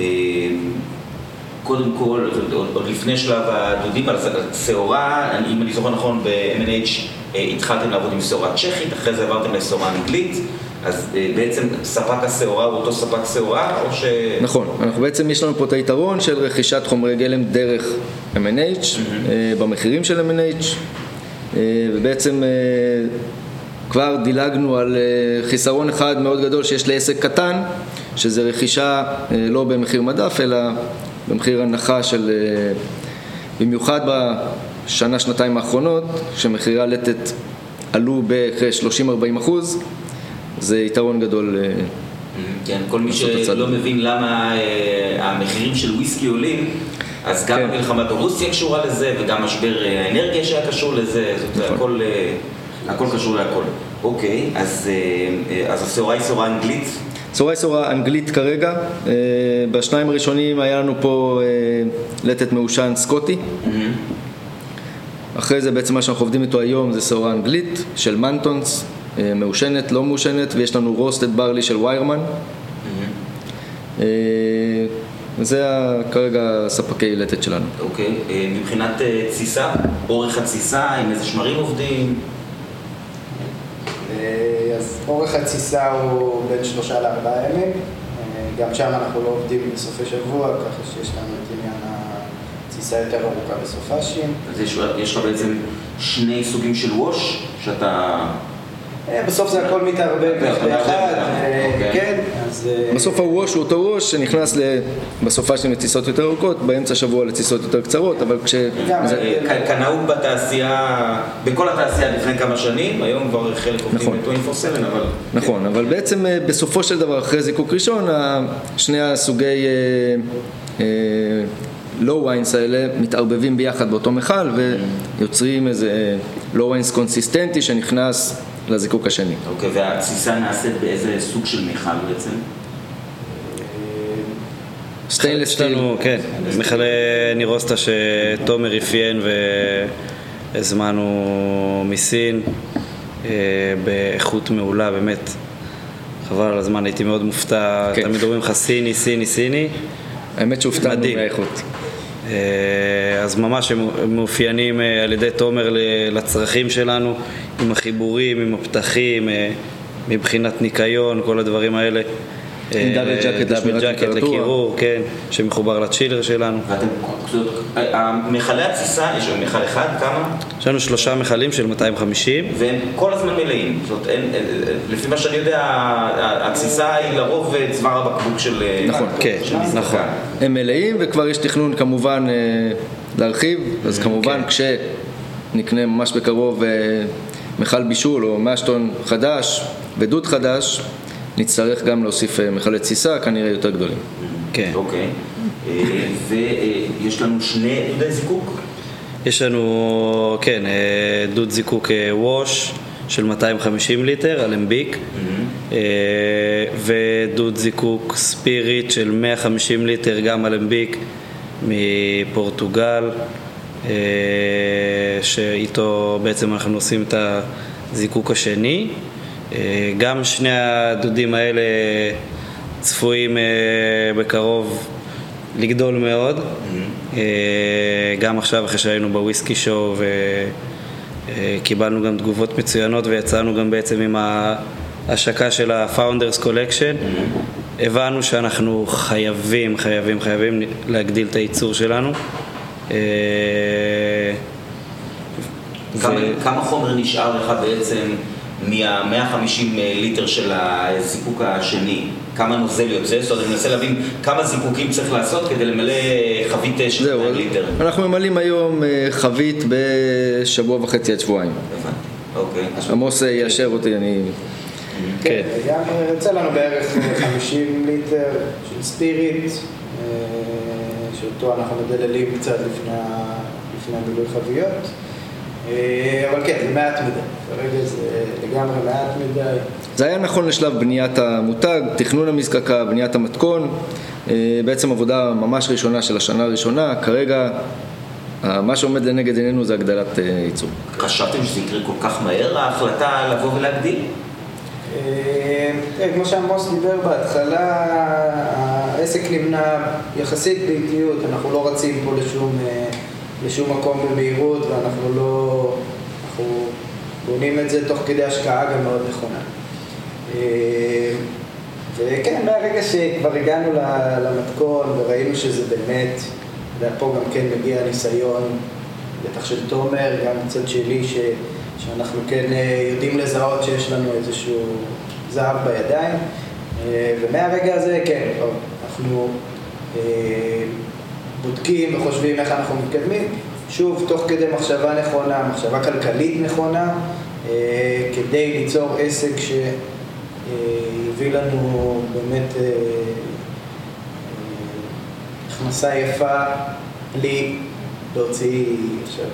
אה, קודם כל, עוד לפני שלב הדודים על שעורה, אם אני זוכר נכון, ב-MNH אה, התחלתם לעבוד עם שעורה צ'כית, אחרי זה עברתם לשעורה אנגלית, אז אה, בעצם ספק השעורה הוא אותו ספק שעורה, או ש... נכון, אנחנו בעצם, יש לנו פה את היתרון של רכישת חומרי גלם דרך mm-hmm. במחירים של MNH, ובעצם כבר דילגנו על אה, חיסרון אחד מאוד גדול שיש לעסק קטן, שזה רכישה אה, לא במחיר מדף, אלא במחיר הנחה של, אה, במיוחד בשנה, שנתיים האחרונות, כשמחירי הלטת עלו ב-30-40 אחוז, זה יתרון גדול. כן, כל מי שלא מבין למה המחירים של וויסקי עולים, אז גם כן. המלחמה ברוסיה קשורה לזה, וגם משבר האנרגיה שהיה קשור לזה, זאת נכון. הכל, הכל קשור להכל. אוקיי, אז, אה, אה, אז הסורה היא סורה אנגלית? סורה היא סורה אנגלית כרגע, אה, בשניים הראשונים היה לנו פה לטת מעושן סקוטי, אחרי זה בעצם מה שאנחנו עובדים איתו היום זה סורה אנגלית של מנטונס, מעושנת, לא מעושנת, ויש לנו רוסטד ברלי של ויירמן. אה, וזה ה- כרגע ספקי לטת שלנו. אוקיי, מבחינת תסיסה, אורך התסיסה, עם איזה שמרים עובדים? אה, אז אורך התסיסה הוא בין שלושה לארבעה ימים. אה, גם שם אנחנו לא עובדים בסופי שבוע, ככה שיש לנו את עניין התסיסה יותר ארוכה בסופאשים. אז יש, יש לך בעצם שני סוגים של ווש, שאתה... אה, בסוף זה הכל מתערבב אה, אוקיי. כן, בסוף הווש הוא אותו ווש שנכנס בסופה שלהם לטיסות יותר ארוכות, באמצע השבוע לטיסות יותר קצרות, אבל כש... אה, כנהוג בתעשייה, בכל התעשייה לפני כמה שנים, היום כבר חלק עובדים נכון. ב-24/7, אבל... נכון, אבל בעצם אה, בסופו של דבר, אחרי זיקוק ראשון, שני הסוגי low wines האלה מתערבבים ביחד באותו מכל ויוצרים איזה low wines קונסיסטנטי שנכנס לזיקוק השני. אוקיי, והתסיסה נעשית באיזה סוג של מכל בעצם? stainless steel, כן, מכלי נירוסטה שתומר אפיין והזמנו מסין אה, באיכות מעולה, באמת. חבל על הזמן, הייתי מאוד מופתע, כן. תמיד אומרים לך סיני, סיני, סיני. האמת שהופתענו. מהאיכות. אה, אז ממש הם מאופיינים אה, על ידי תומר לצרכים שלנו, עם החיבורים, עם הפתחים, אה, מבחינת ניקיון, כל הדברים האלה. עם אה, דאבל ג'קט דאבל ג'קט. לקירור, כן, שמחובר לצ'ילר שלנו. ואתם, זאת אומרת, מכלי התסיסה, יש שם מכל אחד, כמה? יש לנו שלושה מכלים של 250. והם כל הזמן מלאים. זאת אומרת, אין- לפי מה שאני יודע, ה- התסיסה היא לרוב אה, צוואר הבקבוק של... אה, נכון, כן. נכון. הם מלאים וכבר יש תכנון כמובן אה, להרחיב, אז כמובן כשנקנה ממש בקרוב אה, מכל בישול או מאשטון חדש ודוד חדש, נצטרך גם להוסיף אה, מכלי תסיסה, כנראה יותר גדולים. כן. אוקיי. אה, ויש לנו שני דודי זיקוק. יש לנו, כן, אה, דוד זיקוק אה, ווש של 250 ליטר, אלמביק, אה, ודוד זיקוק ספיריט של 150 ליטר, גם אלמביק, מפורטוגל, אה, שאיתו בעצם אנחנו עושים את הזיקוק השני. אה, גם שני הדודים האלה צפויים אה, בקרוב לגדול מאוד. אה, גם עכשיו אחרי שהיינו בוויסקי שואו וקיבלנו גם תגובות מצוינות ויצאנו גם בעצם עם ההשקה של ה-Founders Collection. הבנו שאנחנו חייבים, חייבים, חייבים להגדיל את הייצור שלנו. כמה, ו- כמה חומר נשאר לך בעצם מה-150 ליטר של הזיקוק השני? כמה נוזל יוצא? זאת אומרת, אני מנסה להבין כמה זיקוקים צריך לעשות כדי למלא חבית אה, של זהו, 200 אז ליטר. אנחנו ממלאים היום אה, חבית בשבוע וחצי עד שבועיים. הבנתי, אוקיי. עמוס אה, יאשר אותי, אני... כן. גם אה, יוצא לנו בערך אה, 50 ליטר של ספיריט, אה, שאותו אנחנו מדללים קצת לפני המילוי חביות. אה, אבל כן, זה מעט מדי. כרגע זה לגמרי מעט מדי. זה היה נכון לשלב בניית המותג, תכנון המזקקה, בניית המתכון, אה, בעצם עבודה ממש ראשונה של השנה הראשונה, כרגע אה, מה שעומד לנגד עינינו זה הגדלת ייצור. חשבתם שזה יקרה כל כך מהר, ההחלטה לבוא ולהגדיל? כן, כמו שעמוס דיבר בהתחלה, העסק נמנע יחסית באיטיות, אנחנו לא רצים פה לשום, לשום מקום במהירות ואנחנו לא... אנחנו בונים את זה תוך כדי השקעה גם מאוד נכונה. אה, וכן, מהרגע שכבר הגענו למתכון וראינו שזה באמת, ופה גם כן מגיע הניסיון, בטח של תומר, גם מצד שלי, ש, שאנחנו כן אה, יודעים לזהות שיש לנו איזשהו זהב בידיים, אה, ומהרגע הזה, כן, אנחנו בודקים וחושבים איך אנחנו מתקדמים, שוב, תוך כדי מחשבה נכונה, מחשבה כלכלית נכונה, אה, כדי ליצור עסק ש... אה, לנו באמת אה, הכנסה יפה בלי להוציא עכשיו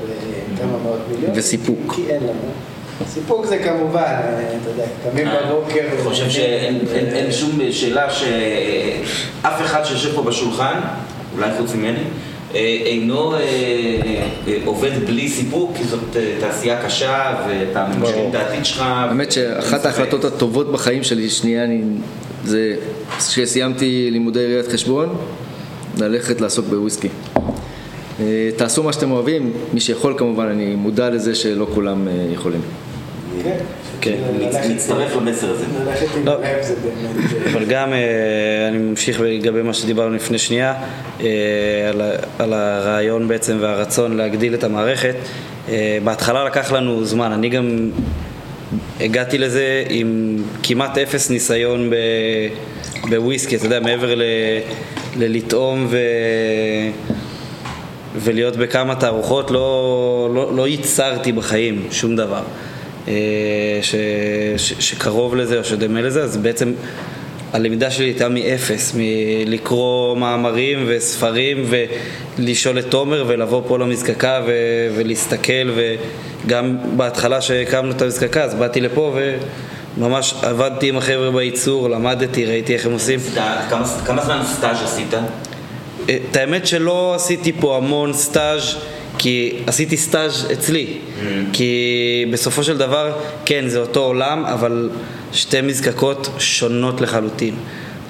כמה מאות מיליון. וסיפוק. כי אין לנו. סיפוק זה כמובן, אתה יודע, קמים בבוקר. אני חושב שאין אין- אין שום שאלה שאף אחד שיושב פה בשולחן, אולי חוץ ממני, אה, אינו אה, אה, עובד בלי סיפוק, כי זאת תעשייה קשה ואתה ממשיכים את העתיד שלך. האמת שאחת. ההחלטות הטובות בחיים שלי, שנייה, אני, זה כשסיימתי לימודי ראיית חשבון, ללכת לעסוק בוויסקי. תעשו מה שאתם אוהבים, מי שיכול כמובן, אני מודע לזה שלא כולם יכולים. כן. כן, מצטרף למסר הזה. ללכת עם לא. לב זה באמת... אבל גם, אה, אני ממשיך לגבי מה שדיברנו לפני שנייה, אה, על הרעיון בעצם והרצון להגדיל את המערכת. אה, בהתחלה לקח לנו זמן, אני גם הגעתי לזה עם כמעט אפס ניסיון ב- בוויסקי, אתה יודע, מעבר ל- ללטעום ו... ולהיות בכמה תערוכות, לא, לא, לא ייצרתי בחיים שום דבר ש, ש, שקרוב לזה או שדומה לזה, אז בעצם הלמידה שלי הייתה מאפס, מלקרוא מאמרים וספרים ולשאול את תומר ולבוא פה למזקקה ו, ולהסתכל וגם בהתחלה שהקמנו את המזקקה אז באתי לפה וממש עבדתי עם החבר'ה בייצור, למדתי, ראיתי איך הם עושים. כמה- כמה זמן סטאז' עשית? את האמת שלא עשיתי פה המון סטאז' כי עשיתי סטאז' אצלי. כי בסופו של דבר כן זה אותו עולם אבל שתי מזקקות שונות לחלוטין.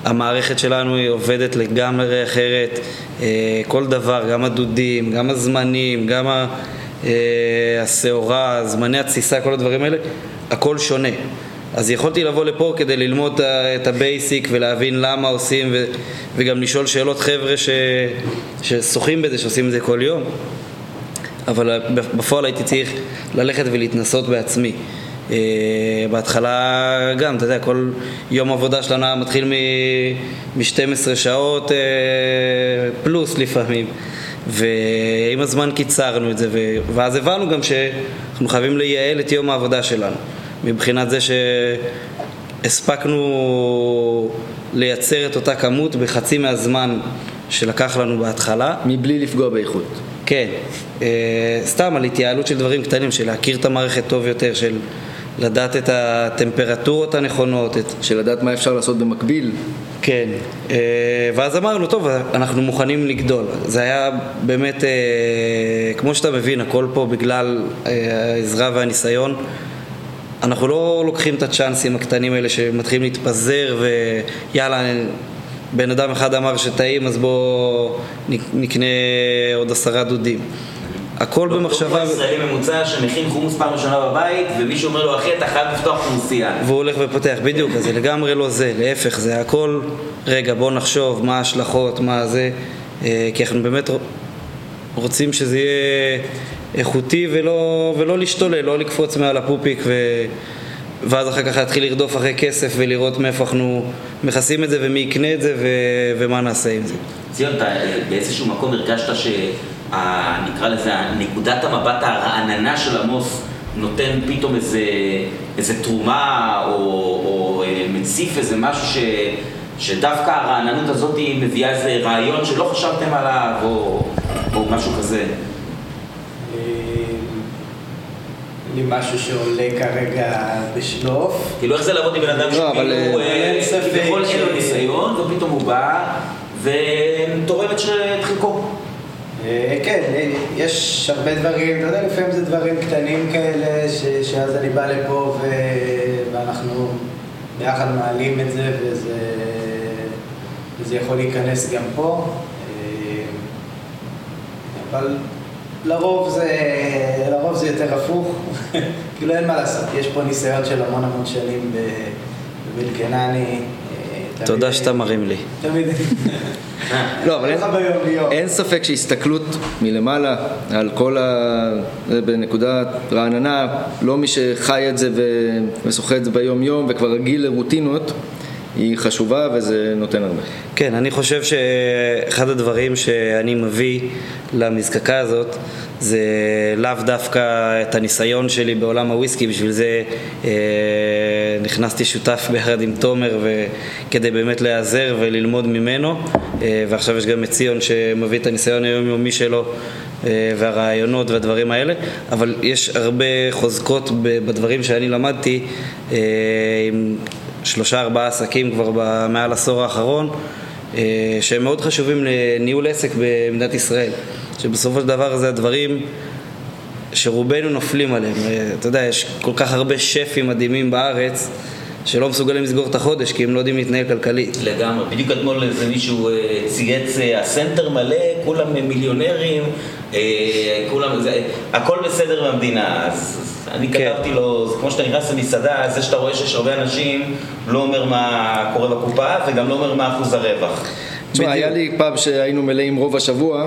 המערכת שלנו היא עובדת לגמרי אחרת. אה, כל דבר, גם הדודים, גם הזמנים, גם אה, השעורה, זמני התסיסה, כל הדברים האלה הכל שונה. אז יכולתי לבוא לפה כדי ללמוד את ה basic ולהבין למה עושים ו, וגם לשאול שאלות חבר'ה ש, ששוחים בזה, שעושים את זה כל יום אבל בפועל הייתי צריך ללכת ולהתנסות בעצמי. אה, בהתחלה גם, אתה יודע, כל יום עבודה שלנו היה מתחיל מ-12 שעות אה, פלוס לפעמים. ועם הזמן קיצרנו את זה, ואז הבנו גם שאנחנו חייבים לייעל את יום העבודה שלנו. מבחינת זה שהספקנו לייצר את אותה כמות בחצי מהזמן שלקח לנו בהתחלה. מבלי לפגוע באיכות. כן, אה, סתם על התייעלות של דברים קטנים, של להכיר את המערכת טוב יותר, של לדעת את הטמפרטורות הנכונות, את... של לדעת מה אפשר לעשות במקביל. כן, אה, ואז אמרנו, טוב, אנחנו מוכנים לגדול. זה היה באמת, אה, כמו שאתה מבין, הכל פה בגלל העזרה והניסיון. אנחנו לא לוקחים את הצ'אנסים הקטנים האלה שמתחילים להתפזר ויאללה, בן אדם אחד אמר שטעים אז בוא נק- נקנה עוד עשרה דודים. הכל במחשבה, דוקטור ישראלי ממוצע שמכין חומוס פעם ראשונה בבית, ומישהו אומר לו, אחי, אתה חייב לפתוח חומוסייה. והוא הולך ופותח, בדיוק, אז זה לגמרי לא זה, להפך, זה הכל, רגע בוא נחשוב מה ההשלכות, מה זה, אה, כי אנחנו באמת רוצים שזה יהיה איכותי ולא, ולא להשתולל, לא לקפוץ מעל הפופיק ו... ואז אחר כך להתחיל לרדוף אחרי כסף ולראות מאיפה אנחנו מכסים את זה ומי יקנה את זה ו... ומה נעשה עם זה. ציון, אתה אה, באיזשהו מקום הרגשת שנקרא לזה, נקודת המבט הרעננה של עמוס נותן פתאום איזה, איזה תרומה או, או אה, מציף איזה משהו ש, שדווקא הרעננות הזאת מביאה איזה רעיון שלא חשבתם עליו או, או משהו כזה. לי משהו שעולה כרגע בשלוף. כאילו איך זה לעבוד עם בן אדם לא, שכאילו אה, אה, אין ספק כביכול אין לו ניסיון ופתאום הוא בא ותורם את חלקו. אה, כן, יש הרבה דברים, אתה יודע, לפעמים זה דברים קטנים כאלה, ש- שאז אני בא לפה ו... ואנחנו ביחד מעלים את זה, וזה, וזה יכול להיכנס גם פה. אבל לרוב זה, לרוב זה יותר הפוך, כאילו אין מה לעשות, יש פה ניסיון של המון המון שנים ב- בבלקנני. אה, תודה שאתה מרים לי. תמיד. לא, אבל אין, ספק שהסתכלות מלמעלה על כל ה... זה בנקודה רעננה, לא מי שחי את זה ו- ושוחה את זה ביום יום וכבר רגיל לרוטינות, היא חשובה וזה נותן הרבה. כן, אני חושב שאחד הדברים שאני מביא למזקקה הזאת זה לאו דווקא את הניסיון שלי בעולם הוויסקי, בשביל זה אה, נכנסתי שותף ביחד עם תומר כדי באמת להיעזר וללמוד ממנו, אה, ועכשיו יש גם את ציון שמביא את הניסיון היומיומי שלו אה, והרעיונות והדברים האלה, אבל יש הרבה חוזקות בדברים שאני למדתי אה, עם שלושה ארבעה עסקים כבר מעל עשור האחרון, אה, שהם מאוד חשובים לניהול עסק במדינת ישראל. שבסופו של דבר זה הדברים שרובנו נופלים עליהם. אתה יודע, יש כל כך הרבה שפים מדהימים בארץ. שלא מסוגלים לסגור את החודש כי הם לא יודעים להתנהל כלכלית. לגמרי, בדיוק אתמול איזה מישהו אה, צייץ, אה, הסנטר מלא, כולם מיליונרים, אה, כולם, זה, הכל בסדר במדינה, אז אני כן. כתבתי לו, זה כמו שאתה נכנס למסעדה, זה שאתה רואה שיש הרבה אנשים, לא אומר מה קורה בקופה וגם לא אומר מה אחוז הרווח. תשמע, היה לי פאב שהיינו מלאים רוב השבוע.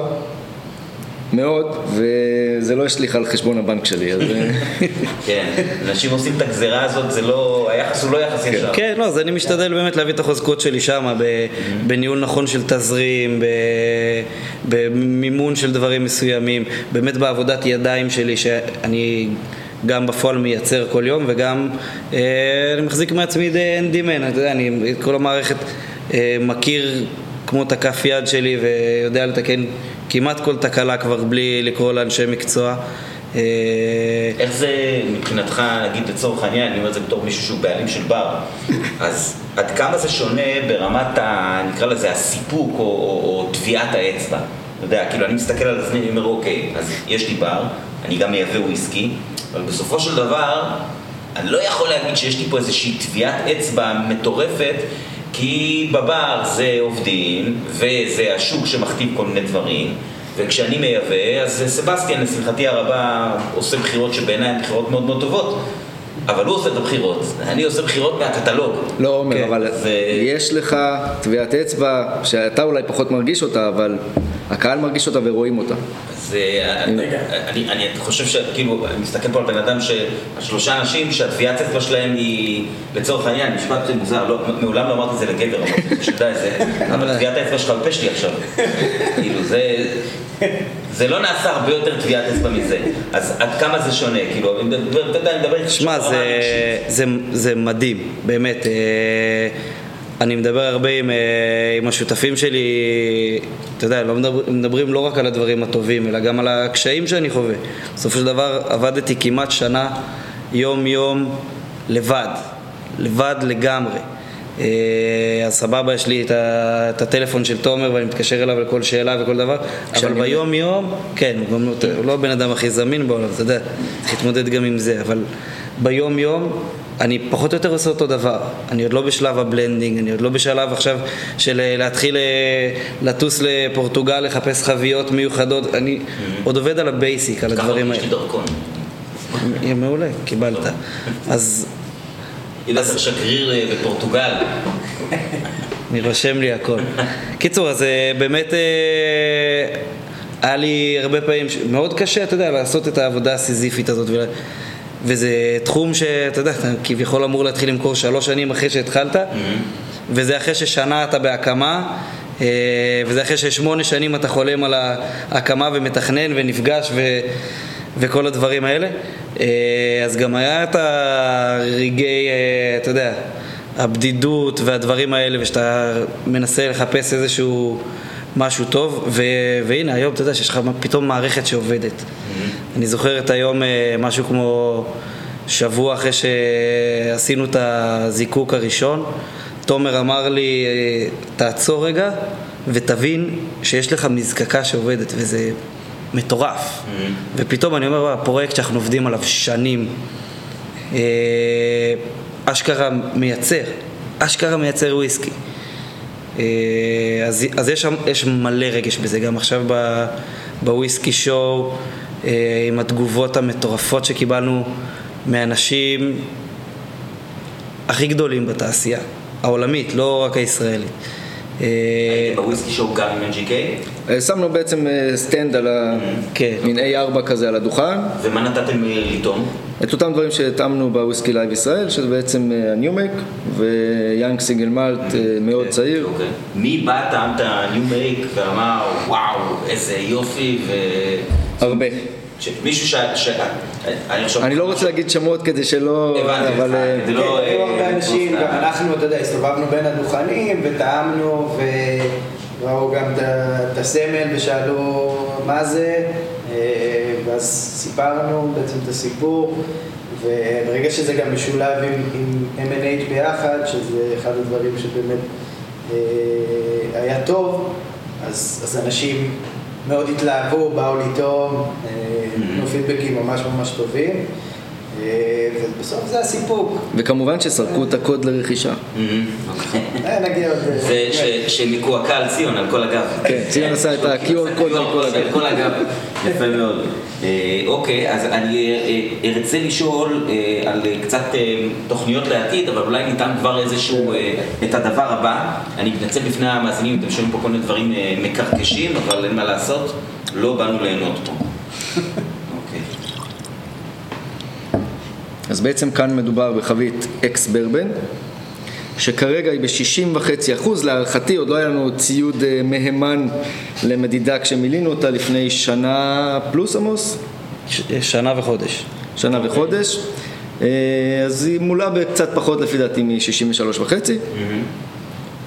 מאוד, וזה לא השליך על חשבון הבנק שלי, אז... כן, אנשים עושים את הגזירה הזאת, זה לא, היחס הוא לא יחס כן. ישר. כן, לא, אז אני משתדל באמת להביא את החוזקות שלי שם, בניהול נכון של תזרים, במימון של דברים מסוימים, באמת בעבודת ידיים שלי, שאני... גם בפועל מייצר כל יום וגם אה, אני מחזיק מעצמי די אין דימן, אתה יודע, אני את כל המערכת אה, מכיר כמו את הכף יד שלי ויודע לתקן כמעט כל תקלה כבר בלי לקרוא לאנשי מקצוע. אה, איך זה מבחינתך, נגיד לצורך העניין, אני אומר את זה בתור מישהו שהוא בעלים של בר, אז עד כמה זה שונה ברמת, ה, נקרא לזה, הסיפוק או, או, או טביעת האצבע? אתה יודע, כאילו אני מסתכל על עצמי ואומר, אוקיי, אז יש לי בר, אני גם מייבא וויסקי, אבל בסופו של דבר, אני לא יכול להגיד שיש לי פה איזושהי טביעת אצבע מטורפת כי בבר זה עובדים, וזה השוק שמכתיב כל מיני דברים, וכשאני מייבא, אז סבסטיאן, לשמחתי הרבה, עושה בחירות שבעיניי הן בחירות מאוד מאוד טובות. אבל הוא עושה את הבחירות, אני עושה בחירות מהקטלוג. לא עומר, כן, אבל זה... יש לך טביעת אצבע שאתה אולי פחות מרגיש אותה, אבל הקהל מרגיש אותה ורואים אותה. אז אני, אני, אני חושב שכאילו, אני מסתכל פה על בן אדם, שלושה אנשים שהטביעת אצבע שלהם היא, לצורך העניין, משפט מוזר, לא, מעולם לא אמרתי את זה לגבר, אמרתי שתדע את זה, אבל טביעת האצבע שלך בפה שלי עכשיו. כאילו, זה... זה לא נעשה הרבה יותר טביעת אצבע מזה, אז עד כמה זה שונה, כאילו, אני מדבר איתך שמע, זה מדהים, באמת. אני מדבר הרבה עם, אה, עם השותפים שלי, אתה יודע, לא מדבר, מדברים לא רק על הדברים הטובים, אלא גם על הקשיים שאני חווה. בסופו של דבר עבדתי כמעט שנה, יום-יום, לבד, לבד לגמרי. אה, אז סבבה, יש לי את הטלפון של תומר ואני מתקשר אליו לכל שאלה וכל דבר, אבל ביום יום, כן, הוא גם לא, לא הבן אדם הכי זמין בעולם, אתה יודע, צריך להתמודד גם עם זה, אבל ביום יום אני פחות או יותר עושה אותו דבר. אני עוד לא בשלב ה blending, אני עוד לא בשלב עכשיו של אה, להתחיל אה, לטוס לפורטוגל, לחפש חביות מיוחדות, אני mm-hmm. עוד עובד על ה basic, על הדברים האלה. ככה יש. מעולה, קיבלת. אז... ידעת שגריר אה, בפורטוגל. אני רושם לי הכל. קיצור, אז באמת היה לי הרבה פעמים מאוד קשה, אתה יודע, לעשות את העבודה הסיזיפית הזאת. וזה תחום שאתה יודע, אתה כביכול אמור להתחיל למכור שלוש שנים אחרי שהתחלת, mm-hmm. וזה אחרי ששנה אתה בהקמה, אה, וזה אחרי ששמונה שנים אתה חולם על ההקמה ומתכנן ונפגש ו... וכל הדברים האלה. אה, אז גם היה את הרגעי, אה, אתה יודע, הבדידות והדברים האלה, ושאתה מנסה לחפש איזשהו משהו טוב, ו... והנה היום אתה יודע שיש לך פתאום מערכת שעובדת. Mm-hmm. אני זוכר את היום אה, משהו כמו שבוע אחרי שעשינו את הזיקוק הראשון, תומר אמר לי, אה, תעצור רגע ותבין שיש לך מזקקה שעובדת, וזה מטורף. Mm-hmm. ופתאום אני אומר, הפרויקט שאנחנו עובדים עליו שנים, אה, אשכרה מייצר, אשכרה מייצר וויסקי. אה, אז, אז יש, יש מלא רגש בזה, גם עכשיו ב Whisky Show, אה, עם התגובות המטורפות שקיבלנו מאנשים הכי גדולים בתעשייה, העולמית, לא רק הישראלית. אה, ב Whisky Show גם עם NGK? אה, שמנו בעצם אה, stand על ה... כן. מין A4 כזה על הדוכן, ומה נתתם לטעום? את אותם דברים שהטעמנו ב Whisky Live ישראל, שזה בעצם ה new make ו young single malt מאוד צעיר. אוקיי. מי בא, טעם את ה new make ואמר, וואו, איזה יופי, ו... הרבה. מישהו ש... אני לא רוצה להגיד שמות כדי שלא... הבנתי אבל... היו הרבה אנשים. גם אנחנו, אתה יודע, הסתובבנו בין הדוכנים וטעמנו וראו גם את הסמל ושאלו מה זה, אה, ואז סיפרנו בעצם את הסיפור, וברגע שזה גם משולב עם, עם M&H ביחד, שזה אחד הדברים שבאמת אה, היה טוב, אז, אז אנשים מאוד התלהבו, באו לטעום, אה, נתנו פידבקים ממש ממש טובים. אה, ובסוף זה הסיפוק. וכמובן שסרקו את הקוד לרכישה. אה, עוד... אה, זה ש- שמקועקע על ציון, על כל הגב. כן, ציון עשה את ה-QR קוד על כל הגב. על כל הגב. יפה מאוד. אוקיי, אז אני ארצה לשאול על קצת תוכניות לעתיד, אבל אולי ניתן כבר איזשהו, את הדבר הבא. אני מתנצל בפני המאזינים, אתם שומעים פה כל מיני דברים מקרקשים, אבל אין מה לעשות, לא באנו ליהנות פה. אוקיי. אז בעצם כאן מדובר בחבית אקס ברבן, שכרגע היא ב-60.5 אחוז, להערכתי עוד לא היה לנו ציוד אה, מהימן למדידה כשמילינו אותה לפני שנה פלוס עמוס, ש- שנה וחודש. שנה וחודש, אה, אז היא מולה בקצת פחות לפי דעתי מ-63.5 אה,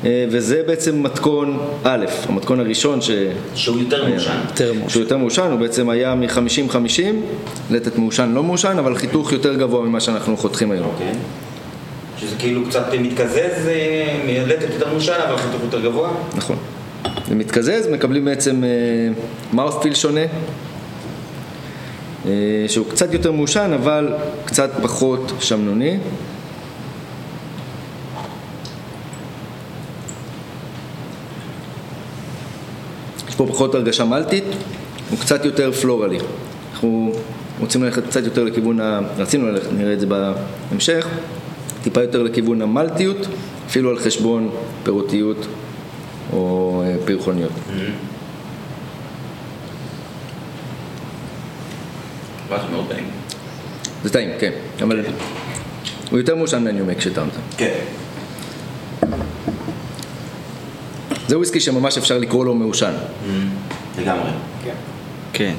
וזה בעצם מתכון א', המתכון הראשון ש... שהוא יותר מעושן. שהוא יותר מעושן, הוא בעצם היה מ-50-50, לטת מעושן לא מעושן, אבל חיתוך יותר גבוה ממה שאנחנו חותכים היום. אוקיי. שזה כאילו קצת מתקזז, אה, מלטת יותר מעושן, אבל חיתוך יותר גבוה. נכון. זה מתקזז, מקבלים בעצם מאות'פיל שונה, אה, שהוא קצת יותר מעושן, אבל קצת פחות שמנוני. יש פה פחות הרגשה מלטית, הוא קצת יותר פלורלי. אנחנו רוצים ללכת קצת יותר לכיוון, ה... רצינו ללכת, נראה את זה בהמשך, טיפה יותר לכיוון המלטיות, אפילו על חשבון פירותיות או אה, פרחוניות. טעים. זה טעים, כן, אבל הוא יותר מעושן מהניומק שטעמת. כן. זה וויסקי שממש אפשר לקרוא לו מעושן. לגמרי. כן.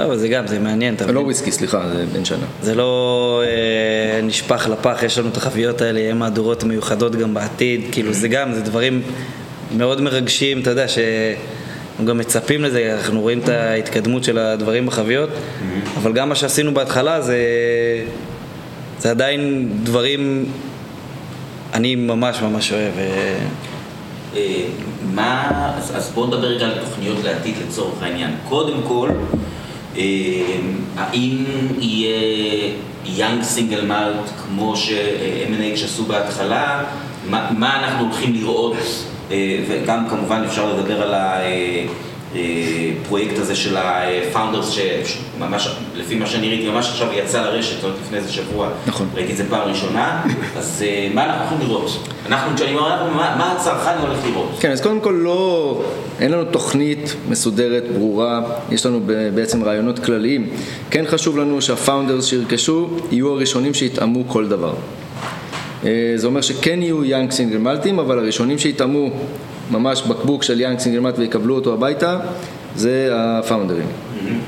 לא, אבל זה גם, זה מעניין, אתה לא מבין? וויסקי, סליחה, זה בן שנה. זה לא אה, נשפך לפח, יש לנו את החביות האלה, יהיה מהדורות מיוחדות גם בעתיד, כאילו זה גם, זה דברים מאוד מרגשים, אתה יודע, שאנחנו גם מצפים לזה, אנחנו רואים את ההתקדמות של הדברים בחביות, אבל גם מה שעשינו בהתחלה זה, זה עדיין דברים, אני ממש ממש אוהב. אה, אה, מה, אז, אז בואו נדבר רגע על תוכניות לעתיד לצורך העניין. קודם כל, אה, האם יהיה יאנג סינגל מאלט כמו ש-M&H עשו בהתחלה? מה, מה אנחנו הולכים לראות? אה, וגם כמובן אפשר לדבר על הפרויקט הזה של ה-founders שממש, לפי מה שאני ראיתי, ממש עכשיו יצא לרשת, זאת אומרת לפני איזה שבוע, נכון. ראיתי את זה פעם ראשונה, אז אה, מה אנחנו הולכים לראות? אנחנו, כשאני אומר מה, מה הצרכן הולך לראות? כן, אז קודם כל לא, אין לנו תוכנית מסודרת, ברורה, יש לנו בעצם רעיונות כלליים. כן חשוב לנו שה founders שירכשו יהיו הראשונים שיטעמו כל דבר. אה, זה אומר שכן יהיו young single מלטים, אבל הראשונים שיטעמו ממש בקבוק של young single malt ויקבלו אותו הביתה, זה הפאונדרים.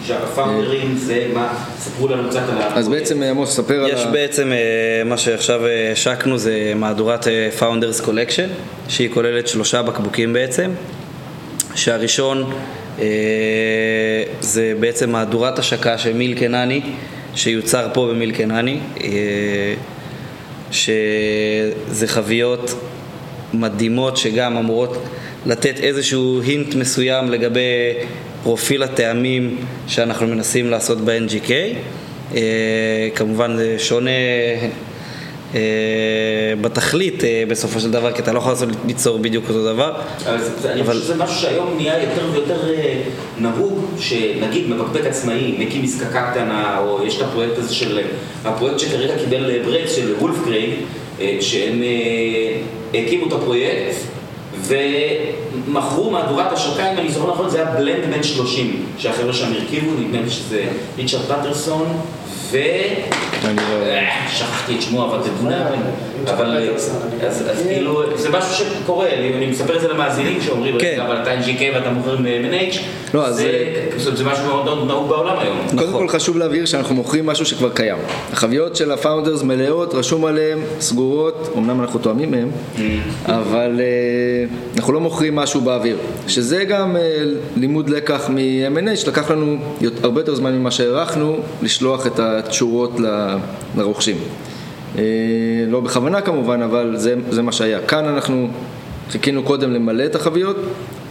שהפאונדרים זה מה, ספרו לנו קצת על ה... אז בעצם אה, עמוס, ספר על יש ה... בעצם, אה, מה שעכשיו אה, השקנו זה מהדורת אה, Founders Collection, שהיא כוללת שלושה בקבוקים בעצם, שהראשון אה, זה בעצם מהדורת השקה של מיל קנני, שיוצר פה במיל קנני, אה, שזה חביות מדהימות שגם אמורות לתת איזשהו הינט מסוים לגבי פרופיל הטעמים שאנחנו מנסים לעשות ב-NGK. אה, כמובן זה שונה אה, בתכלית אה, בסופו של דבר, כי אתה לא יכול ליצור בדיוק אותו דבר. אני חושב שזה משהו שהיום נהיה יותר ויותר נהוג, שנגיד מבקבק עצמאי, מקים מזקקה קטנה, או יש את הפרויקט הזה של, הפרויקט שכרגע קיבל ברקס של Wolfcraig, שהם אה, הקימו את הפרויקט, ומכרו מהדורת השקה, אם אני זוכר נכון, זה היה blend בן 30, שהחבר'ה שם הרכיבו, נדמה לי שזה ריצ'רד פטרסון, ו... אני לא... אה, שכחתי את שמו, אבל זה ריצ'רד אבל אני אז. כאילו, זה משהו שקורה, אני מספר את זה למאזינים שאומרים, כן. אבל אתה NGK ואתה מוכר מ-MNH, לא, אז זה משהו מאוד נהוג בעולם היום. קודם כל חשוב להבהיר שאנחנו מוכרים משהו שכבר קיים. החביות של הפאונדרס מלאות, רשום עליהן, סגורות, אמנם אנחנו תואמים מהן, אבל אה, אנחנו לא מוכרים משהו באוויר. שזה גם אה, לימוד לקח מ-M&H, לקח לנו הרבה יותר זמן ממה שהערכנו לשלוח את התשורות ל- לרוכשים. אה, לא בכוונה כמובן, אבל זה, זה מה שהיה. כאן אנחנו חיכינו קודם למלא את החביות,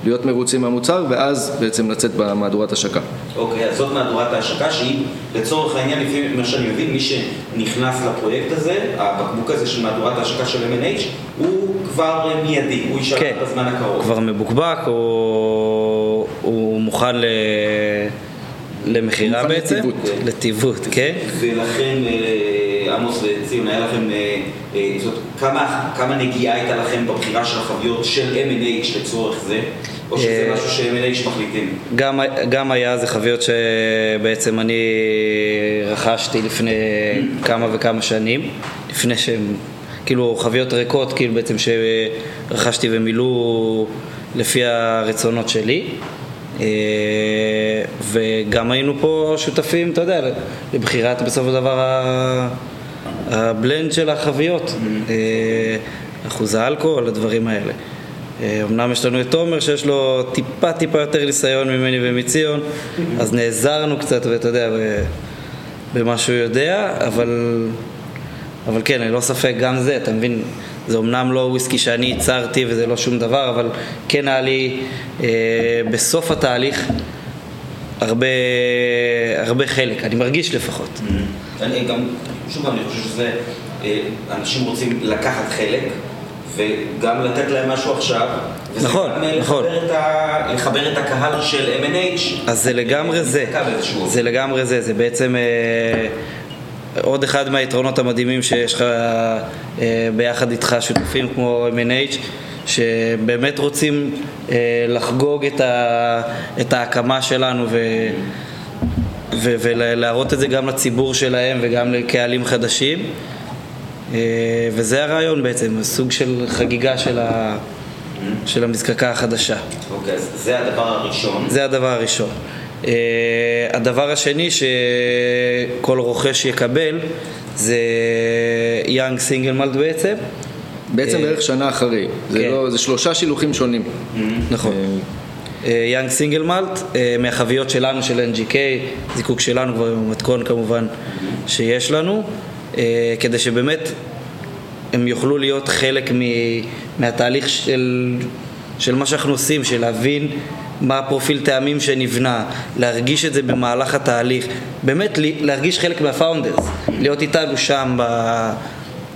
להיות מרוצים מהמוצר, ואז בעצם לצאת במהדורת השקה. אוקיי, אז זאת מהדורת ההשקה שהיא לצורך העניין, לפי מה שאני מבין, מי שנכנס לפרויקט הזה, הבקבוק הזה של מהדורת ההשקה של M&H, הוא כבר מיידי, הוא יישאר כן, בזמן הקרוב. כבר מבוקבק, הוא, הוא מוכן ל... למכירה בעצם. לטיוות, כן? ולכן, אה, עמוס וציון, היה לכם, אה, אה, זאת, כמה, כמה נגיעה הייתה לכם בבחירה של החביות של M&H לצורך זה, או שזה משהו ש-M&H מחליטים? גם, גם היה זה חביות שבעצם אני רכשתי לפני כמה וכמה שנים, לפני שהם, כאילו חביות ריקות, כאילו בעצם שרכשתי ומילאו לפי הרצונות שלי. אה, וגם היינו פה שותפים, אתה יודע, לבחירת בסופו של דבר ה- הבלנד של החביות, אה, אחוז האלכוהול, הדברים האלה. אה, אמנם יש לנו את תומר שיש לו טיפה טיפה יותר ניסיון ממני ומציון, אז נעזרנו קצת, ואתה יודע, במה שהוא יודע, אבל, אבל כן, ללא ספק גם זה, אתה מבין, זה אמנם לא וויסקי שאני ייצרתי וזה לא שום דבר, אבל כן היה לי אה, בסוף התהליך הרבה, הרבה חלק, אני מרגיש לפחות. אני גם, שוב אני חושב שזה, אה, אנשים רוצים לקחת חלק וגם לתת להם משהו עכשיו. וזה נכון, גם, אה, נכון. לחבר את, ה, לחבר את הקהל של M&H. אז זה לגמרי זה. זה לגמרי זה, זה בעצם אה, עוד אחד מהיתרונות המדהימים שיש לך אה, ביחד איתך שותפים כמו M&H שבאמת רוצים אה, לחגוג את, ה, את ההקמה שלנו ו, ו, ולהראות את זה גם לציבור שלהם וגם לקהלים חדשים אה, וזה הרעיון בעצם, סוג של חגיגה של, ה, של המזקקה החדשה. אוקיי, אז זה הדבר הראשון. זה הדבר הראשון. Uh, הדבר השני שכל רוכש יקבל זה יאנג סינגל מלט בעצם. בעצם אה, בערך שנה אחרי. זה, כן. לא, זה שלושה שילוחים שונים. נכון. יאנג סינגל מלט, מהחביות שלנו של NGK, זיקוק שלנו כבר עם המתכון כמובן שיש לנו, אה, כדי שבאמת הם יוכלו להיות חלק מ- מהתהליך של, של מה שאנחנו עושים, של להבין מה הפרופיל טעמים שנבנה, להרגיש את זה במהלך התהליך, באמת להרגיש חלק מהפאונדרס, להיות איתנו שם, ב,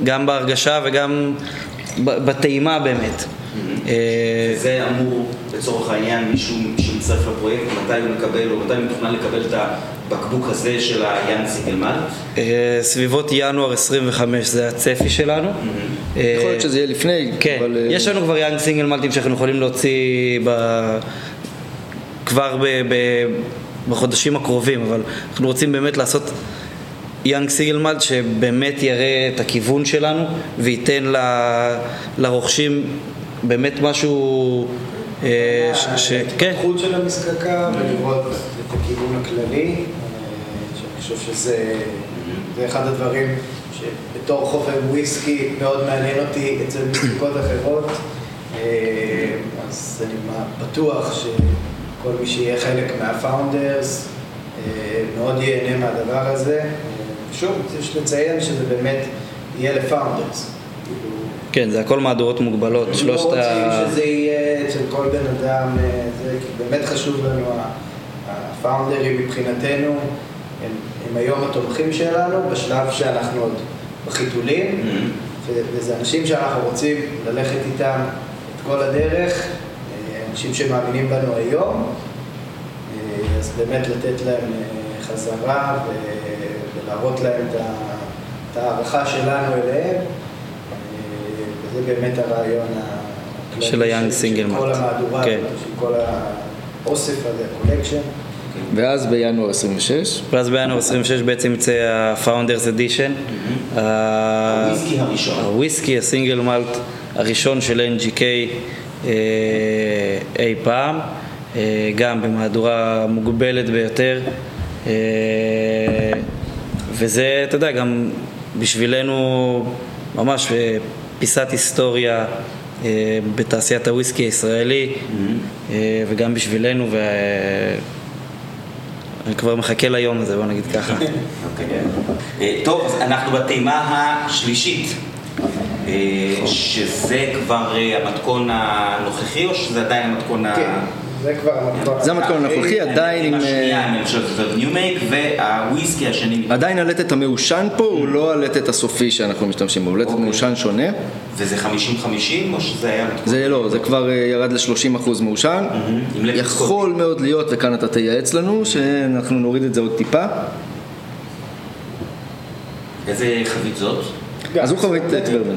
גם בהרגשה וגם בטעימה באמת. אה, זה אמור, לצורך העניין, מישהו שמצטרף לפרויקט, מתי הוא מקבל, או מתי הוא מתוכנן לקבל את הבקבוק הזה של ה young single malt. אה, סביבות ינואר 25 זה הצפי שלנו. אה, יכול להיות שזה יהיה לפני, כן, אבל... יש לנו כבר young single מלטים שאנחנו יכולים להוציא ב... כבר ב... ב... בחודשים הקרובים, אבל אנחנו רוצים באמת לעשות young single malt שבאמת יראה את הכיוון שלנו וייתן ל... לרוכשים באמת משהו אה, ש... ש... כן, ההתפתחות של המזקקה ולראות את הכיוון הכללי, אה, שאני חושב שזה זה אחד הדברים שבתור חובב וויסקי מאוד מעניין אותי אצל מזקקות אחרות, אה, אז אני בטוח שכל מי שיהיה חלק מהפאונדרס אה, מאוד ייהנה מהדבר הזה. שוב, יש לציין שזה באמת יהיה לפאונדרס. כן, זה הכל מהדורות מוגבלות, שלושת לא ה... רוצים שזה יהיה אצל כל בן אדם, אה, זה באמת חשוב לנו, הפאונדרים מבחינתנו, הם, הם היום התומכים שלנו, בשלב שאנחנו עוד בחיתולים, ו- וזה אנשים שאנחנו רוצים ללכת איתם את כל הדרך, אנשים שמאמינים בנו היום, אה, אז באמת לתת להם אה, חזרה ולהראות להם את ההערכה שלנו אליהם. אה, וזה באמת הרעיון של ה young single malt. המהדורה, כן. של כל האוסף הזה, ה collection. ואז בינואר 26, ואז בינואר 26 בעצם יצא ה-Founders Edition. הוויסקי הראשון. הוויסקי, ה single malt הראשון של NGK אי פעם, אה, גם במהדורה מוגבלת ביותר. אה, וזה, אתה יודע, גם בשבילנו ממש אה, פיסת היסטוריה אה, בתעשיית הוויסקי הישראלי, אה, וגם בשבילנו, ואני כבר מחכה ליום הזה, בוא נגיד ככה. אוקיי. אה, טוב, אז אנחנו בטעימה השלישית, אה, שזה כבר אה, המתכון הנוכחי, או שזה עדיין המתכון ה... כן, זה כבר המתכון. זה המתכון הנוכחי, עדיין עם... אה, השנייה, אני חושב שזה ניו מייק, והוויסקי השני, עדיין הלטת המעושן פה הוא לא הלטת הסופי שאנחנו משתמשים בו, הוא לטת אוקיי. מעושן שונה. וזה 50-50, או שזה היה? זה לא, זה כבר אה, ירד ל-30% מעושן. לב יכול מאוד להיות, וכאן אתה תייעץ לנו, שאנחנו נוריד את זה עוד טיפה. איזה חבית זאת? אז הוא חבית. טברמן.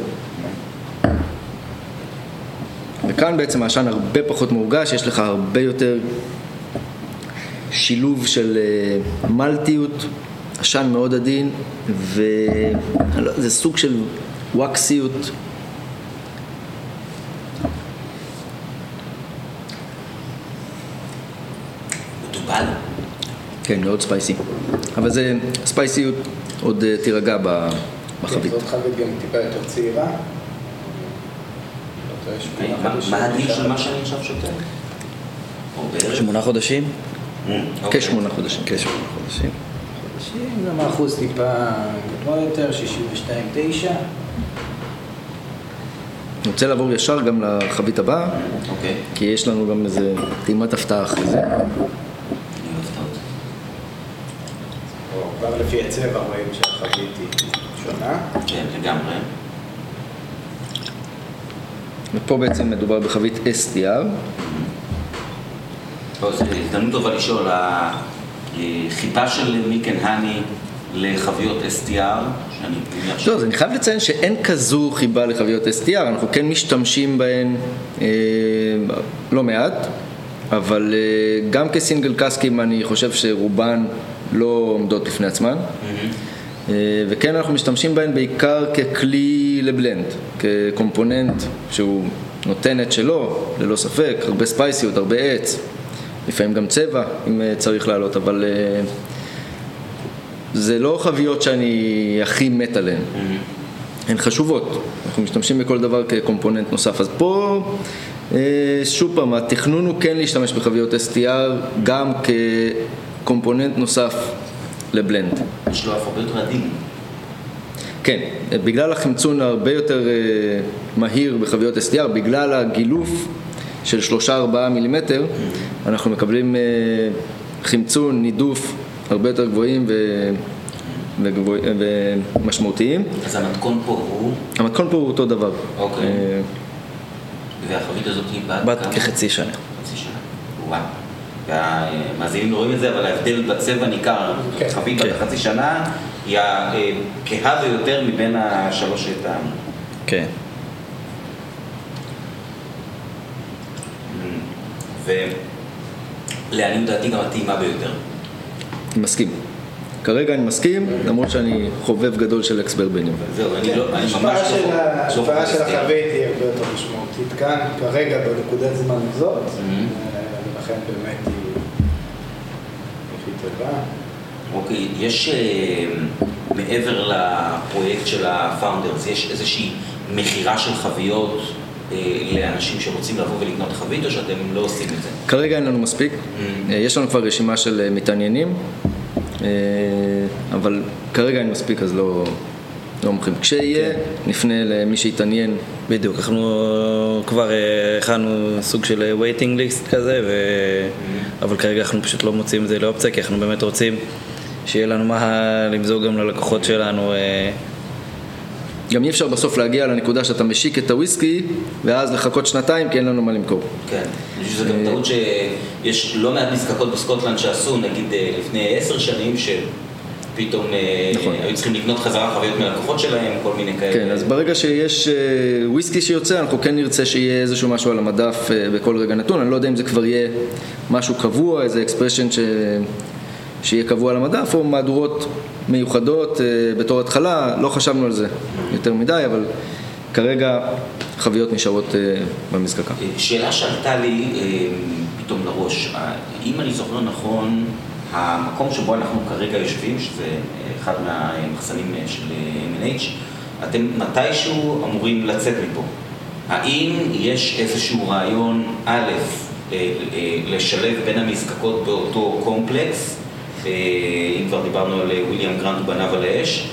וכאן בעצם העשן הרבה פחות מורגש, יש לך הרבה יותר שילוב של אה, מלטיות, עשן מאוד עדין, וזה סוג של ווקסיות. מטובל? כן, מאוד ספייסי. אבל זה, ספייסיות עוד אה, תירגע ב- בחבית. כן, זאת חבית גם טיפה יותר צעירה. מה- הגיל של מה שאני עכשיו שותה? שמונה חודשים? אוקיי. כשמונה חודשים. כשמונה חודשים. חודשים, גם האחוז טיפה גדול יותר, 62-9. אני רוצה לעבור ישר גם לחבית הבאה, אוקיי. כי יש לנו גם איזה טעימת הפתעה אחרי זה. כבר לפי הצבע רואים שהחבית היא שונה. כן, לגמרי. ופה בעצם מדובר בחבית. טוב, זו הזדמנות טובה לשאול, החיבה של מיקן האני לחביות STR, שאני מניח ש... לא, אז אני חייב לציין שאין כזו חיבה לחביות STR, אנחנו כן משתמשים בהן אה, לא מעט, אבל אה, גם כסינגל קאסקים אני חושב שרובן לא עומדות בפני עצמן. אה, וכן אנחנו משתמשים בהן בעיקר ככלי לבלנד, כקומפוננט שהוא נותן את שלו, ללא ספק, הרבה ספייסיות, הרבה עץ, לפעמים גם צבע אם אה, צריך לעלות, אבל אה, זה לא חביות שאני הכי מת עליהן. הן חשובות, אנחנו משתמשים בכל דבר כקומפוננט נוסף. אז פה, אה, שוב פעם, התכנון הוא כן להשתמש בחביות STR גם כקומפוננט נוסף לבלנד. יש לו אף הרבה יותר עדין. כן, בגלל החמצון הרבה יותר אה, מהיר בחביות STR, בגלל הגילוף של 3-4 מילימטר, אנחנו מקבלים אה, חמצון, נידוף הרבה יותר גבוהים ו... וגבוה... ומשמעותיים. אז המתכון פה הוא, המתכון פה הוא אותו דבר. אוקיי. אה, והחבית הזאת היא בת בת כמה? כחצי שנה. חצי שנה. וואו. והמאזינים לא רואים את זה, אבל ההבדל בצבע ניכר. כן. חבית בת כן. חצי שנה היא הכהה ביותר מבין השלוש שטעם. כן. ולעניות דעתי גם הטעימה ביותר. אני מסכים. כרגע אני מסכים, למרות שאני חובב גדול של אקס ברבנים. זהו, אני לא, אני ממש לא... לא ההשפעה של. החבית היא הרבה יותר משמעותית כאן, כרגע בנקודת זמן הזאת. אה, ולכן באמת. אוקיי, יש אה, מעבר לפרויקט של ה-Founders, יש איזושהי מכירה של חביות אה, לאנשים שרוצים לבוא ולקנות חבית, או שאתם לא עושים את זה? כרגע אין לנו מספיק, Mm. אה, יש לנו כבר רשימה של מתעניינים, אבל כרגע אין מספיק אז לא, לא מוכרים. כשיהיה, נפנה למי שיתעניין. בדיוק, אנחנו כבר אה, הכנו סוג של waiting list כזה, ו... אבל כרגע אנחנו פשוט לא מוצאים את זה לאופציה, כי אנחנו באמת רוצים שיהיה לנו מה למזוג גם ללקוחות שלנו. אה, גם אי אפשר בסוף להגיע לנקודה שאתה משיק את הוויסקי, ואז לחכות שנתיים כי אין לנו מה למכור. כן. אני חושב שזו גם טעות שיש לא מעט מזקקות בסקוטלנד שעשו, נגיד אה, לפני עשר שנים, פתאום אה, נכון. היו צריכים לקנות חזרה חביות מלקוחות שלהם, כל מיני כאלה. כן, אז ברגע שיש אה, וויסקי שיוצא, אנחנו כן נרצה שיהיה איזשהו משהו על המדף אה, בכל רגע נתון. אני לא יודע אם זה כבר יהיה משהו קבוע, איזה expression ש... שיהיה קבוע על המדף, או מהדורות מיוחדות אה, בתור התחלה. לא חשבנו על זה יותר מדי, אבל כרגע חביות נשארות אה, במזקקה. אה, שאלה שעלתה לי אה, פתאום לראש, אה, אם אני זוכר נכון, המקום שבו אנחנו כרגע יושבים, שזה אה, אחד מהמחסנים אה, של אה, M&H, אתם מתישהו אמורים לצאת מפה. האם יש איזשהו רעיון, א', לשלב בין המזקקות באותו קומפלקס, אם כבר דיברנו על וויליאם גרנט ובניו על האש,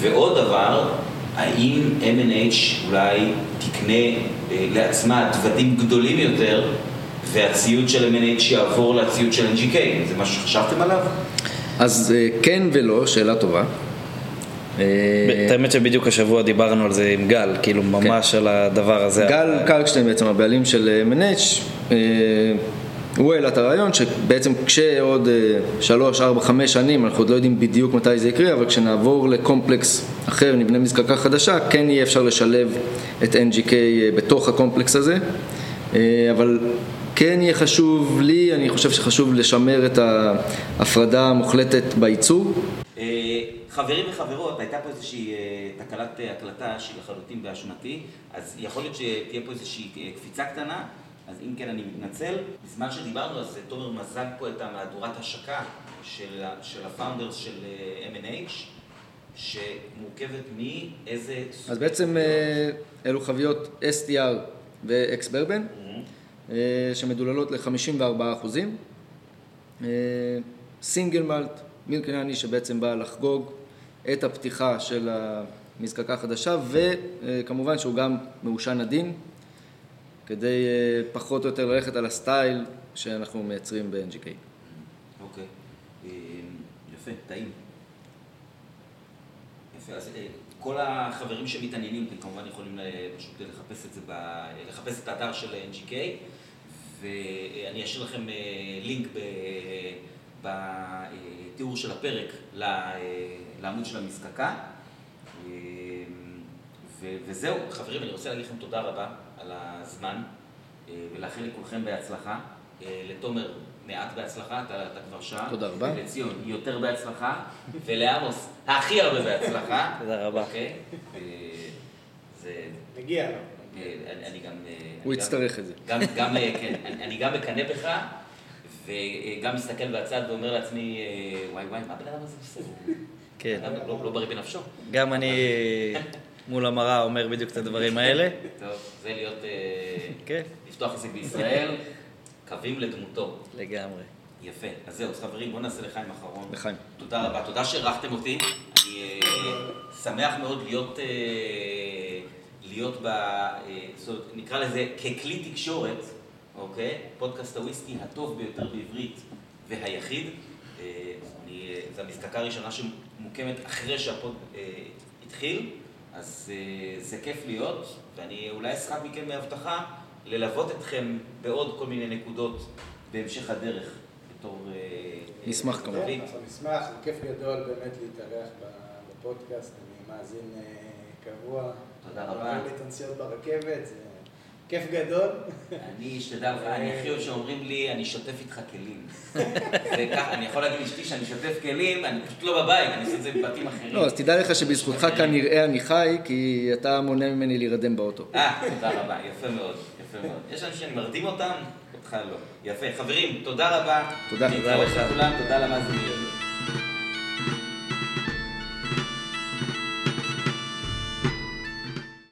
ועוד דבר, האם M&H אולי תקנה לעצמה דוודים גדולים יותר והציוד של M&H יעבור לציוד של NGK? זה משהו שחשבתם עליו? אז אה, כן ולא, שאלה טובה. אה, האמת שבדיוק השבוע דיברנו על זה עם גל, כאילו ממש על הדבר הזה. כן. גל קרקשטיין בעצם הבעלים של M&H, אה, הוא העלה את הרעיון שבעצם כשעוד אה, שלוש, ארבע, חמש שנים, אנחנו עוד לא יודעים בדיוק מתי זה יקרה, אבל כשנעבור לקומפלקס אחר, נבנה מזקקה חדשה, כן יהיה אפשר לשלב את NGK בתוך הקומפלקס הזה, אבל כן יהיה חשוב לי, אני חושב שחשוב לשמר את ההפרדה המוחלטת בייצור. אה, חברים וחברות, הייתה פה איזושהי אה, תקלת אה, הקלטה שהיא לחלוטין באשמתי, אז יכול להיות שתהיה פה איזושהי קפיצה קטנה, אז אם כן אני מתנצל. בזמן שדיברנו אז תומר מזג פה את המהדורת השקה של, של הפאונדרס של M&H, שמורכבת מאיזה... אז בעצם אלו חביות STR ו-X ברבן, שמדוללות ל-54 אחוזים. אה, סינגל מלט, מילק יוני שבעצם בא לחגוג את הפתיחה של המזקקה החדשה, וכמובן שהוא גם מעושן עדין, כדי אה, פחות או יותר ללכת על הסטייל שאנחנו מייצרים ב-NGK. אוקיי. אה, יפה, טעים. יפה, אז אה, כל החברים שמתעניינים, אתם כמובן יכולים אה, פשוט לחפש את זה, ב... לחפש את האתר של NGK, ואני אשאיר לכם אה, לינק ב... בתיאור של הפרק ל- אה, לעמוד של המזקקה. אה, ו- וזהו, חברים, אני רוצה להגיד לכם תודה רבה על הזמן, אה, ולאחל לכולכם בהצלחה. אה, לתומר, מעט בהצלחה, אתה, אתה כבר שעה. תודה רבה. לציון, יותר בהצלחה, ולעמוס, הכי הרבה בהצלחה. תודה רבה. אוקיי? אה, זה... מגיע לו. אה, אני, גם... אה, הוא יצטרך את זה. גם, גם, אה, כן, אני, אני גם מקנא בך, וגם מסתכל בצד ואומר לעצמי, וואי וואי, מה הבן אדם הזה עושה? כן. לא, לא בריא בנפשו. גם אני מול המראה אומר בדיוק את הדברים האלה. טוב, זה להיות... כן. לפתוח עסק בישראל, קווים לדמותו. לגמרי. יפה. אז זהו, אז חברים, בואו נעשה לחיים אחרון. לחיים. תודה רבה. תודה שאירחתם אותי. אני שמח מאוד להיות, להיות ב... אה, זאת אומרת, נקרא לזה ככלי תקשורת, אוקיי? פודקאסט הוויסקי הטוב ביותר בעברית והיחיד. אה, אני, אה, זו המזקקה הראשונה שמוקמת אחרי שהפוד התחיל, אז זה כיף להיות, ואני אולי אסחט מכם מהבטחה ללוות אתכם בעוד כל מיני נקודות בהמשך הדרך בתור... נשמח כמובן. נשמח, זה כיף גדול באמת להתארח בפודקאסט, אני מאזין קבוע. תודה רבה. מעביר לי את הנסיעות ברכבת, זה כיף גדול. אני אשתדל, אני הכי אוהב שאומרים לי, אני שוטף איתך כלים. זה ככה, אני יכול להגיד לאשתי שאני שוטף כלים, אני פשוט לא בבית, אני עושה את זה בבתים אחרים. לא, אז תדע לך שבזכותך כנראה אני חי, כי אתה מונע ממני להירדם באוטו. אה, תודה רבה, יפה מאוד, יפה מאוד. יש אנשים שאני מרדים אותם, אותך לא. יפה. חברים, תודה רבה. תודה. להתראות לכולם, תודה למאזינים.